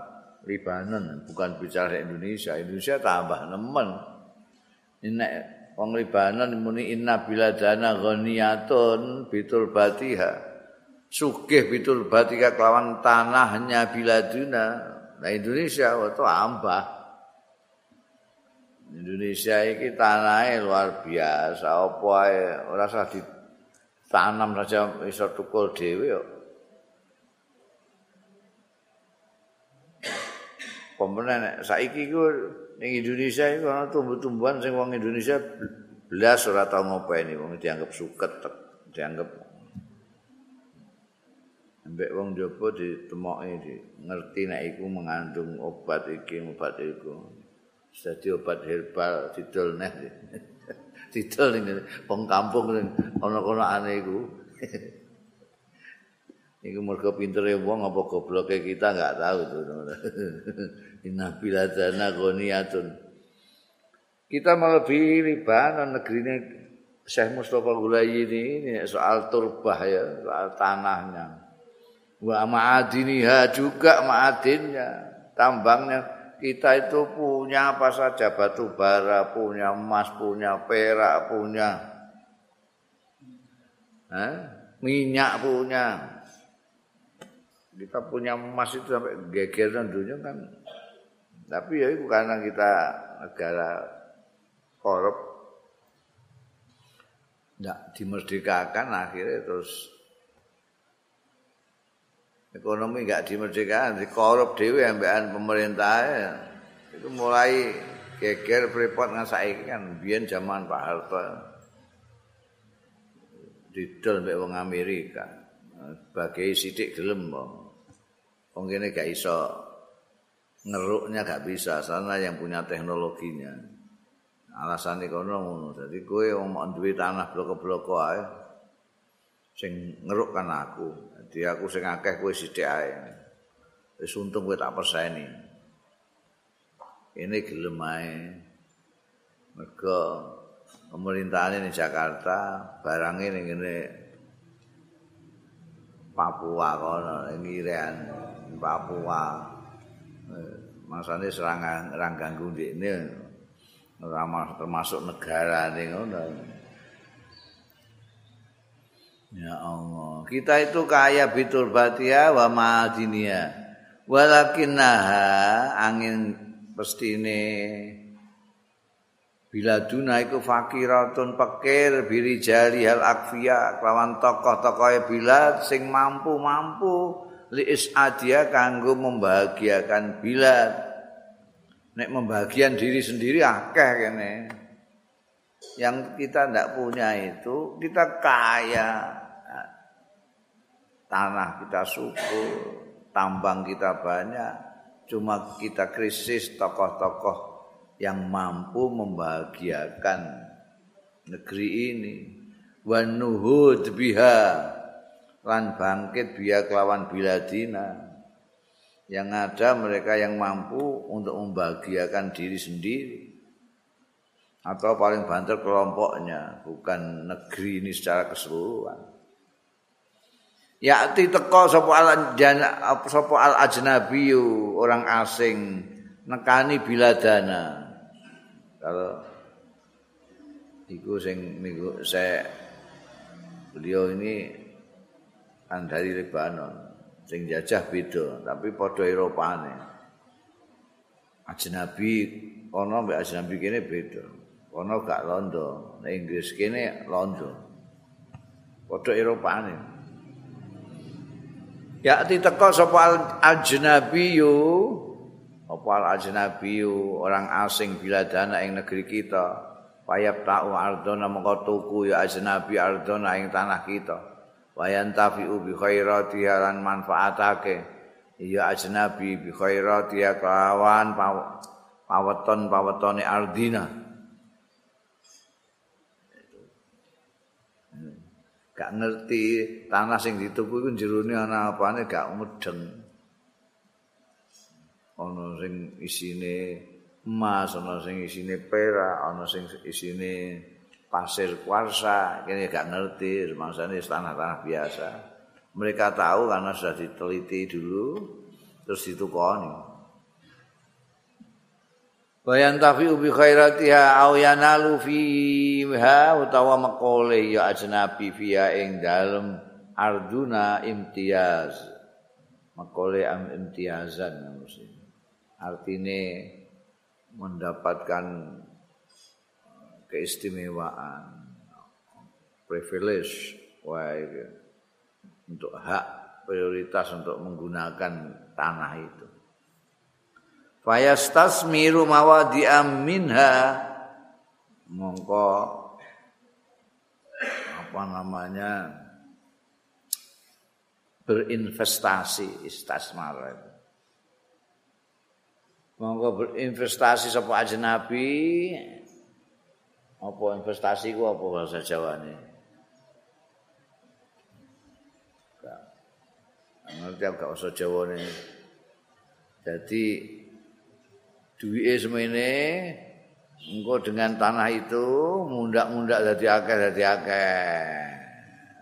Libanon, bukan bicara Indonesia. Indonesia tambah nemen. Ini wong Libanon muni inna biladana ghaniyatun bitul batiha. Sugih bitul batiha kelawan tanahnya biladuna. Nah Indonesia waktu ambah. Indonesia ini tanahnya luar biasa. Apa ya? Rasa ditanam saja bisa tukul dewi yuk. pemenang saiki ku ning Indonesia iku ana tumbuh-tumbuhan sing wong Indonesia belas ora tau ngopeni wong dianggap suket dianggap ambek wong jopo ditemoki di ngerti nek iku mengandung obat iki obat iku dadi obat herbal didol neh didol ning wong kampung ning ana-ana ane iku Iku mergo pintere wong apa gobloke kita enggak tahu tuh. Inna biladana ghaniyatun. Kita melebihi Libanon negeri ini Syekh Mustafa Gulayi ini soal turbah ya, soal tanahnya. Wa ma'adiniha juga ma'adinnya, tambangnya. Kita itu punya apa saja batu bara, punya emas, punya perak, punya eh? minyak punya. Kita punya emas itu sampai geger dunia kan Tapi ya itu karena kita negara korup tidak dimerdekakan akhirnya terus ekonomi nggak dimerdekakan, korup dewi ambekan pemerintah itu mulai geger prepot ngasai kan biar zaman Pak Harto. Didol mbek wong Amerika. Sebagai sidik gelem wong kene gak iso ngeruknya gak bisa. Sana yang punya teknologinya. Alasan kono ngono. Jadi kowe wong mau duwe tanah bloko-bloko ae sing ngeruk kan aku. Jadi aku sing akeh kowe sithik ae. Wis untung kowe tak perseni. Ini gelem ae. Mergo pemerintahan di Jakarta barangnya ini ngene Papua kono ngirean Papua. Masane serangan ora ganggu ndekne ora termasuk negara ning ngono Ya Allah, kita itu kaya bitul batia wa ma'adinia. Walakinnaha angin pestine bila duna iku fakiratun pekir biri jari hal akfia kelawan tokoh-tokoh bila sing mampu-mampu li isadia kanggo membahagiakan Bilal. Nek membahagian diri sendiri akeh kene. Yang kita ndak punya itu kita kaya. Tanah kita subur, tambang kita banyak, cuma kita krisis tokoh-tokoh yang mampu membahagiakan negeri ini. Wa nuhud biha lan bangkit biya kelawan biladina. Yang ada mereka yang mampu untuk membahagiakan diri sendiri. Atau paling banter kelompoknya bukan negeri ini secara keseluruhan ya teko sapa al sapa al ajnabiyu orang asing nekani biladana. Kalau iku sing minggu saya beliau ini kan dari Lebanon sing jajah beda tapi padha Eropane. Ajnabi kono mbek ajnabi kene beda. Kono gak londo nek Inggris kene londo padha Eropane ya teko sapa al-ajnabiyu apa al-ajnabiyu orang asing bila dana ing negeri kita. Payap ta'u ardona mengko tuku ya ajnabi ardona ing tanah kita. Wayan tafi'u bi khairati lan manfaatake. Ya ajnabi bi khairati kawan paweton pawetone ardina gak ngerti tanah sing dituku iku jerone ana apane gak mudeng. Ana sing isine emas, ana sing isine perak, ana sing isine pasir kuarsa, kene gak ngerti semangsane tanah-tanah biasa. Mereka tahu karena sudah diteliti dulu terus ditukoni. Bayan tafi ubi khairatiha au yanalu fiha utawa makole ya ajnabi fiha ing dalem arduna imtiaz. Makole am imtiazan Artine mendapatkan keistimewaan privilege untuk hak prioritas untuk menggunakan tanah itu. Fayastasmiru mawadi'am minha. Mongko. Apa namanya? Berinvestasi istasmar. Itu mongko berinvestasi sapa nabi. Apa investasi ku apa bahasa Jawa ini ngerti apa bahasa Jawa ini jadi duwike semene engko dengan tanah itu mundak-mundak dadi akeh dadi akeh.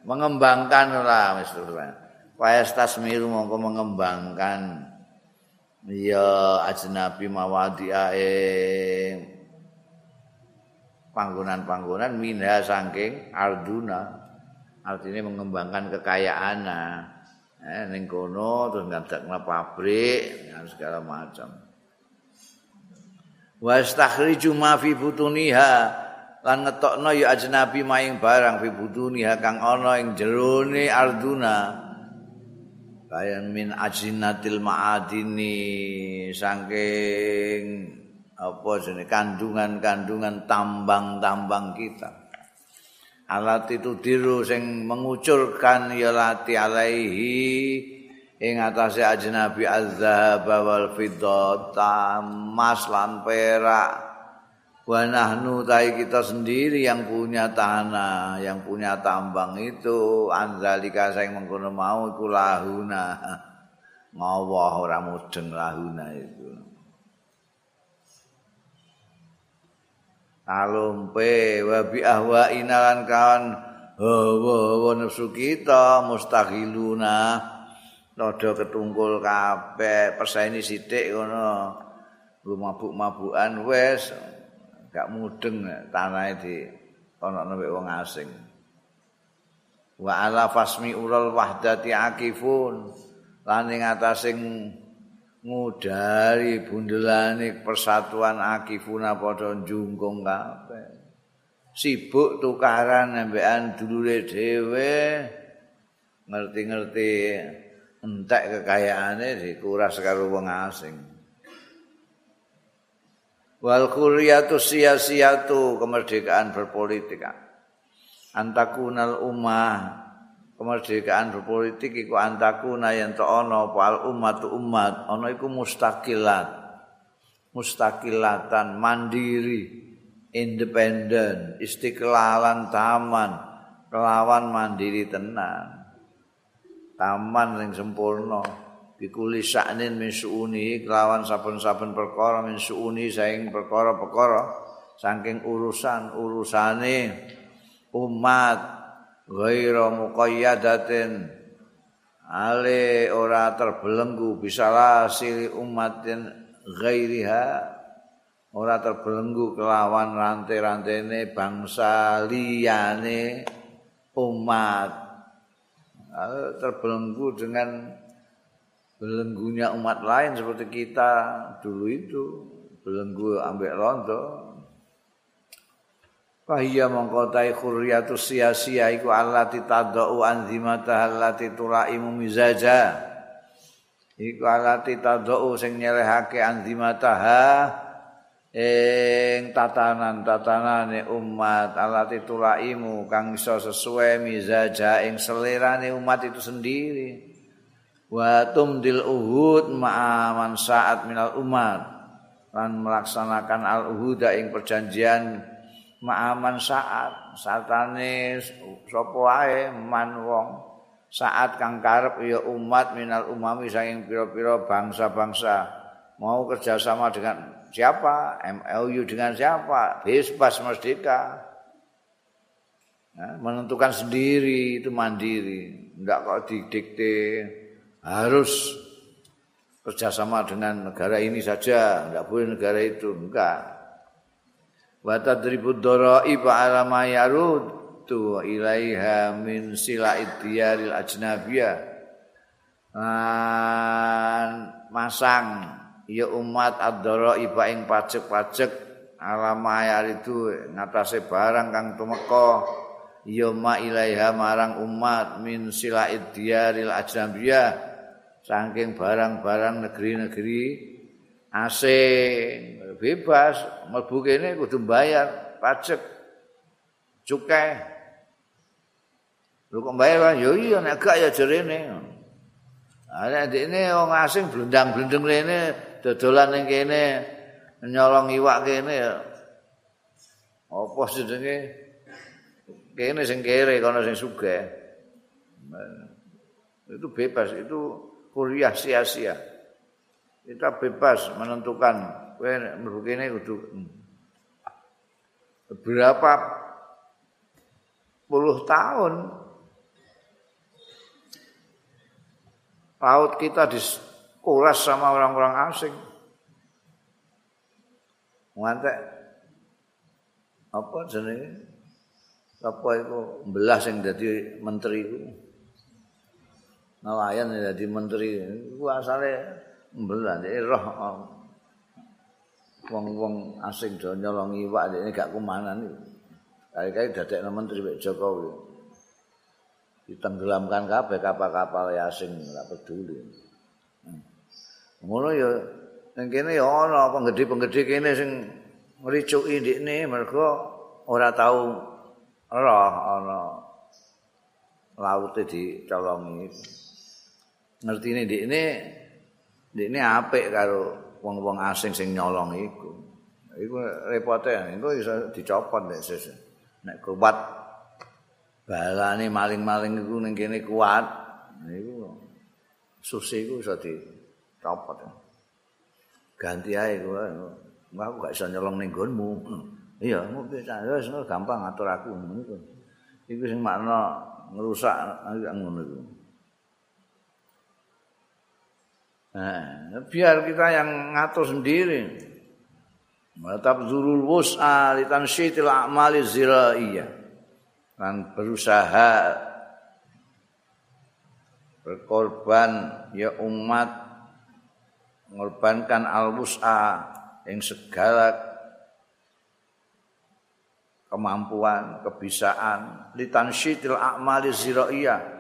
Mengembangkan lah wis Fayas tasmiru mongko mengembangkan. Ya ajnabi mawadi panggonan-panggonan minha saking arduna. Artinya mengembangkan kekayaan eh ning kono terus ngadakna pabrik segala macam wastakhriju ma fi butuniha. Lan ngetokno ya ajnabi maing barang fi butuniha kang ana ing jerone arduna. Kaya min ajinatil maadini. Saking apa jenenge kandungan-kandungan tambang-tambang kita. Alat itu diru sing mengucurkan ya lati alaihi ing atase ajnabi azhab wal fiddata emas lan perak. Wa nahnu tai kita sendiri yang punya tanah yang punya tambang itu. Anzalika sing mengkono mau iku lahuna. Ngawah ora mudeng lahuna itu. Alumpe wa bi ahwa inalan kawan hawa nafsu kita mustaqiluna Nodo ketungkul kabeh, perseni sithik ngono. Mabuk-mabukan wis gak mudeng tanah di ana nek wong asing. Wa ala fasmi ural wahdati akifun. Lan ing atasing ngudari bundelane persatuan akifuna padha njungkung kabeh. Sibuk tukaran nembekan dulure dhewe. Ngerti-ngerti entek kekayaane dikuras karo wong asing. Wal khuriyatu siyasiyatu kemerdekaan berpolitik. Antakunal ummah kemerdekaan berpolitik iku antakuna yen to ana apa umat umat ana iku mustaqilat mustaqilatan mandiri independen istiqlalan taman kelawan mandiri tenan taman sing sempurna. Bikuli saknin min suuni kelawan saben-saben perkara min suuni saing perkara-perkara saking urusan urusane umat ghaira muqayyadatin. Ale ora terbelenggu bisa sili umatin ghairiha. Ora terbelenggu kelawan rantai-rantene bangsa liyane umat terbelenggu dengan belenggunya umat lain seperti kita dulu itu. Belenggu ambek rondo. Fahiyya mongkotai khurriyatu sia-sia iku allati tadau anzimata allati tulaimu mizaja. Iku allati tadau sing nyelehake anzimataha ing tatanan-tatanane umat allati tulaimu kang iso sesuai mizaja ing selerane umat itu sendiri. Wa tumdil uhud ma'aman saat minal umat. Dan melaksanakan al-uhuda ing perjanjian ma'aman saat satane sapa wae man wong saat kang karep ya umat minal umami saking pira-pira bangsa-bangsa mau kerjasama dengan siapa? MLU dengan siapa? Bebas merdeka. Nah, menentukan sendiri itu mandiri. Enggak kok didikte. Harus kerjasama dengan negara ini saja. Enggak boleh negara itu. Enggak. Wa tadribu dharaiba ala yaruddu ilaiha min sila'id diyaril ajnabiyah. Lan masang ya umat ad-dharaiba ing pajak-pajak ala ma yaridu ngatasé barang kang tumeka. Ya ma ilaiha marang umat min sila'id diyaril ajnabiyah saking barang-barang negeri-negeri asing. Bebas mlebu kene kudu bayar pajak cukai lu kok bayar kan yo iya nek gak ya jerene. Ana ndekne wong asing blendang-blendeng rene dodolan ning kene nyolong iwak kene ya. Apa jenenge kene sing kere kono sing sugih. Itu bebas itu kuliah sia-sia. Kita bebas menentukan kowe mlebu kene kudu berapa puluh tahun laut kita dikuras sama orang-orang asing ngantek apa jenenge apa itu belah sing dadi menteri itu nelayan dadi menteri itu asale belah roh wong-wong asing do nyolong iwak ini gak kumanan iki. Kali-kali dadekno menteri Pak Jokowi. Ditenggelamkan kabeh kapal-kapal asing ora peduli. Ngono ya ning kene ya ana penggede-penggede kene sing ngricuki ndikne mergo ora tau roh ana laute dicolongi. Ngertine ndikne ndikne apik karo wong-wong asing sing nyolong iku. Iku repote, iku iso dicopot nek sesuk. Nek kuat balane maling-maling iku ning kene kuat, iku susi iku iso dicopot. Ganti ae kuwi. Aku gak iso nyolong ning nggonmu. Iya, mungkin wis gampang ngatur aku ngono Iku sing makna ngerusak ngono iku. Nah, biar kita yang ngatur sendiri. Matab zurul wus'a li tansyitil a'mali ziraiyah. Dan berusaha berkorban ya umat mengorbankan al-wus'a yang segala kemampuan, kebisaan li tansyitil a'mali ziraiyah.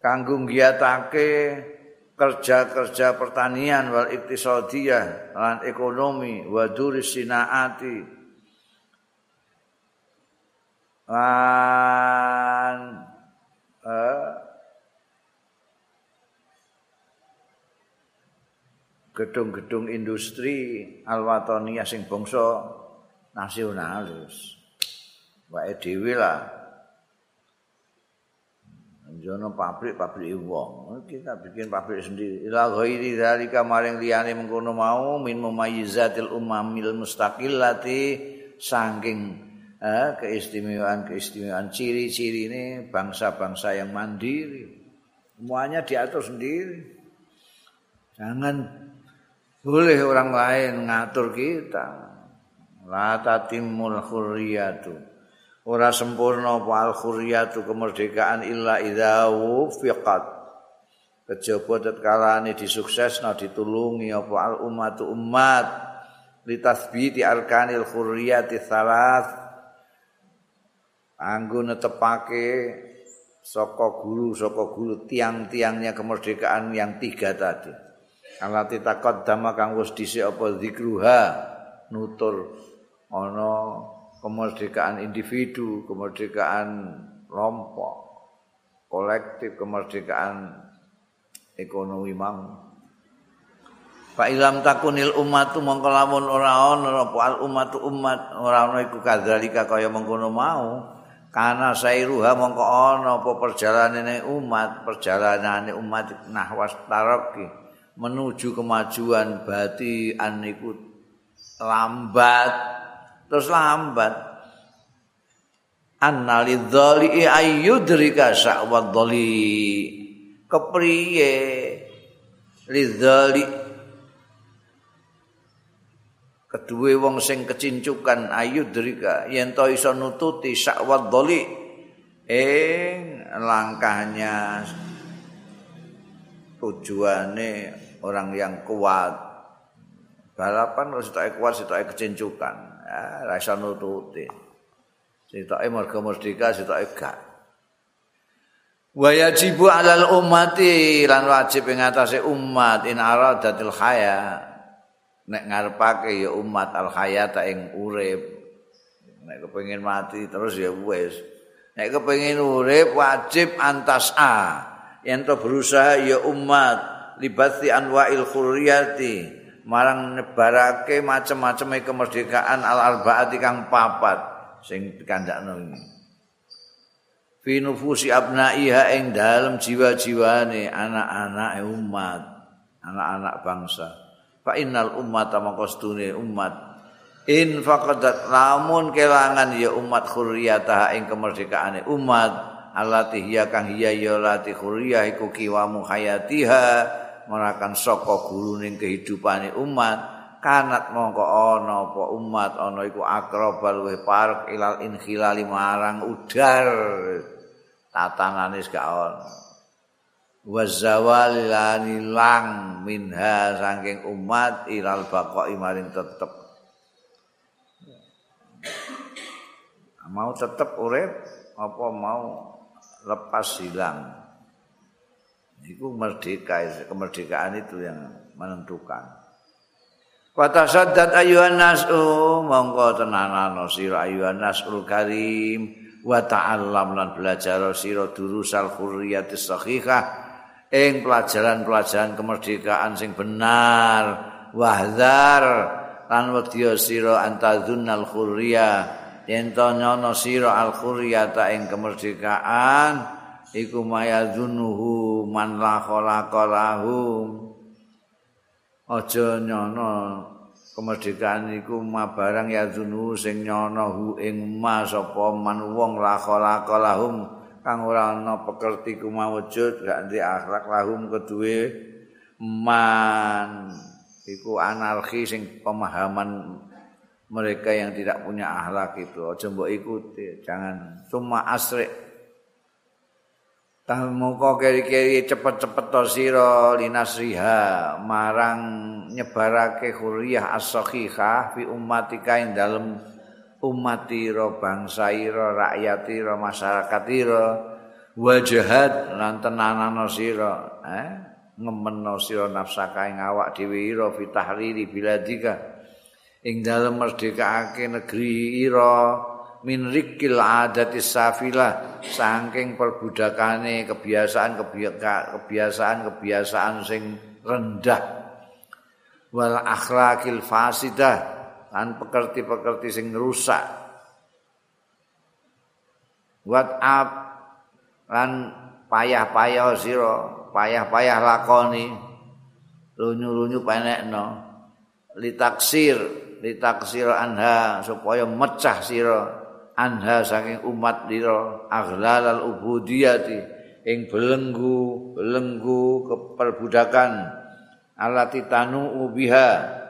Kanggo ngiyatake kerja-kerja pertanian wal iktisadiyah lan ekonomi wa duris sinaati lan eh, gedung-gedung industri alwatoniyah sing bangsa nasionalis wae dhewe lah jono pabrik-pabrik wong. Kita bikin pabrik sendiri. Ila ghairi dzalika maring liyane mengkono mau min mumayyizatil umamil mustaqillati saking eh, keistimewaan-keistimewaan ciri-ciri ini bangsa-bangsa yang mandiri. Semuanya diatur sendiri. Jangan boleh orang lain ngatur kita. La tatimul khurriyatu. ora sempurna apa al-khuriyatu kemerdekaan illa idza wufiqat kejaba tetkalane disuksesna ditulungi apa al-ummatu ummat litasbiti arkanil khuriyati salat anggo netepake saka guru saka guru tiang-tiangnya kemerdekaan yang tiga tadi alati taqaddama kang wis dhisik apa zikruha nutur ana kemerdekaan individu kemerdekaan kelompok kolektif kemerdekaan ekonomi mang. Fa ilam takunil ummatu mongko lamun ora ana apa al ummatu umat ora ana iku kadzalika kaya mengkono mau. Karena sairuha mongko ana apa perjalanane umat perjalanane umat nahwas taraqi menuju kemajuan bati aniku lambat. Terus lambat. Annalidzali ayyudrika sa'wadhali kepriye? Lidzali kedua wong sing kecincukan ayu drika yen to iso nututi sakwat doli ing langkahnya tujuane orang yang kuat. Balapan harus tak kuat sih tak kecincukan ya, rasa nututi. Sih tak marga merdeka sih tak gak wajibu alal umati lan wajib ing atase umat in aradatil haya. Nek ngarepake ya umat al hayata ing urip. Nek kepengin mati terus ya wis. Nek kepengin urip wajib antas a yen to berusaha ya umat libati anwa'il khurriyati marang nebarake macam-macam kemerdekaan al arbaati kang papat sing dikandakno iki fi nufusi abnaiha ing dalem jiwa-jiwane anak-anak umat anak-anak bangsa. Fa innal ummata maqastune umat. In faqadat lamun kelangan ya umat khurriyatah ing kemerdekaane umat allati hiya kang hiya ya lati khurriyah iku kiwamu hayatiha. Merakan saka guruning kehidupane umat. Kanat mongko ana apa umat ana iku akrabal wa parek ilal inkhilali marang udar tatanane gak ana. Wazawal lang minha saking umat ilal baqai maring tetep. Mau tetep urip apa mau lepas hilang. Itu merdeka kemerdekaan itu yang menentukan. Kata sadat ayuhan nas'u mongko tenanano sira ayuhan nas'ul karim wa ta'allam lan belajar sira durusal khurriyatis sahihah ing pelajaran-pelajaran kemerdekaan sing benar wahdar lan wedya sira antadzunnal khurriya yen to nyono sira al khurriyata ing kemerdekaan iku mayadzunuhu man la khalaqalahum aja nyono kemerdekaan iku mabarang ya zunu sing nyono hu ing mas apa man wong la khalaqalahum kang ora ana pekerti kumawujud gak ndek akhlak lahum kedue man. Iku anarki sing pemahaman mereka yang tidak punya akhlak itu. Aja mbok ikuti jangan. Cuma asrik. Tamuka keri-keri cepet-cepet to sira linasriha marang nyebarake huriyah as-sahihah fi ummatika ing dalem umat ira bangsa ira rakyat ira masyarakat ira. Wajahat lan tenanana sira eh? Ngemeno sira nafsaka ing awak dhewe ira fitahriri biladika ing dalem merdekake negeri ira min rikil adati safila saking perbudakane kebiasaan kebiasaan kebiasaan sing rendah. Wal akhlakil fasidah lan pekerti-pekerti sing rusak. WhatsApp lan payah-payah sira payah-payah lakoni lunyu-lunyu penekno litaksir litaksir anha supaya mecah sira anha saking umat dira aghlal ubudiyati ing belenggu belenggu keperbudakan alati tanu ubiha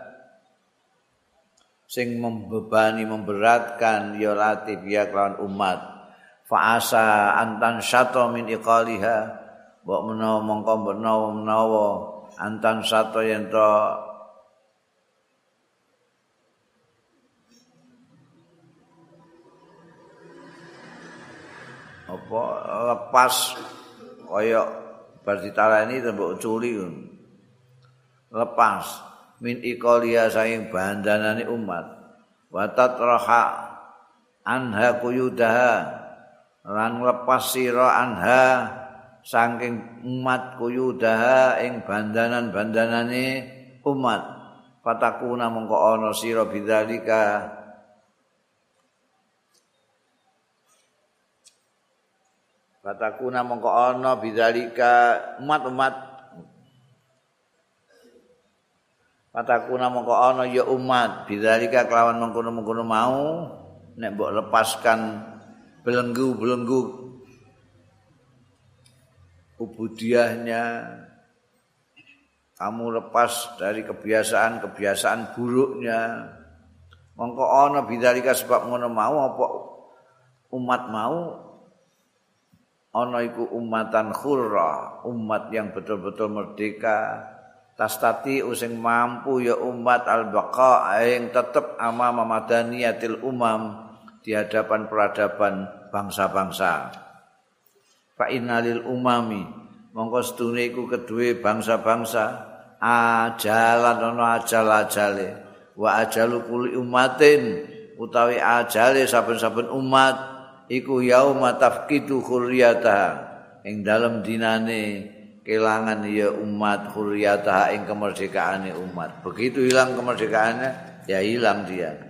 sing membebani memberatkan ya latif ya kelawan umat. Fa asa antan syato min iqaliha mbok menawa mongko menawa menawa antan syato yen to apa lepas kaya bar ditaleni tembok culi lepas min ikolia saing bandanane umat wa tatraha anha kuyudaha lan lepas sira anha saking umat kuyudaha ing bandanan-bandanane umat. Fatakuna mongko ana sira bidzalika Fatakuna mongko ana bidzalika umat-umat. Fatakuna mongko ana ya umat. Bidzalika kelawan mengkono-mengkono mau nek mbok lepaskan belenggu-belenggu ubudiahnya kamu lepas dari kebiasaan-kebiasaan buruknya. Mongko ana bidzalika sebab ngono mau apa umat mau ana iku umatan khurra, umat yang betul-betul merdeka. Tastati using mampu ya umat al-baqa yang tetap amama madaniyatil umam di hadapan peradaban bangsa-bangsa. Fa innalil umami mongko sedune iku kedue bangsa-bangsa ajalan ana ajal-ajale wa ajalu kuli umatin utawi ajale saben-saben umat iku yauma tafqidu khurriyata ing dalem dinane kelangan ya umat khurriyata ing kemerdekaane umat. Begitu hilang kemerdekaannya ya hilang dia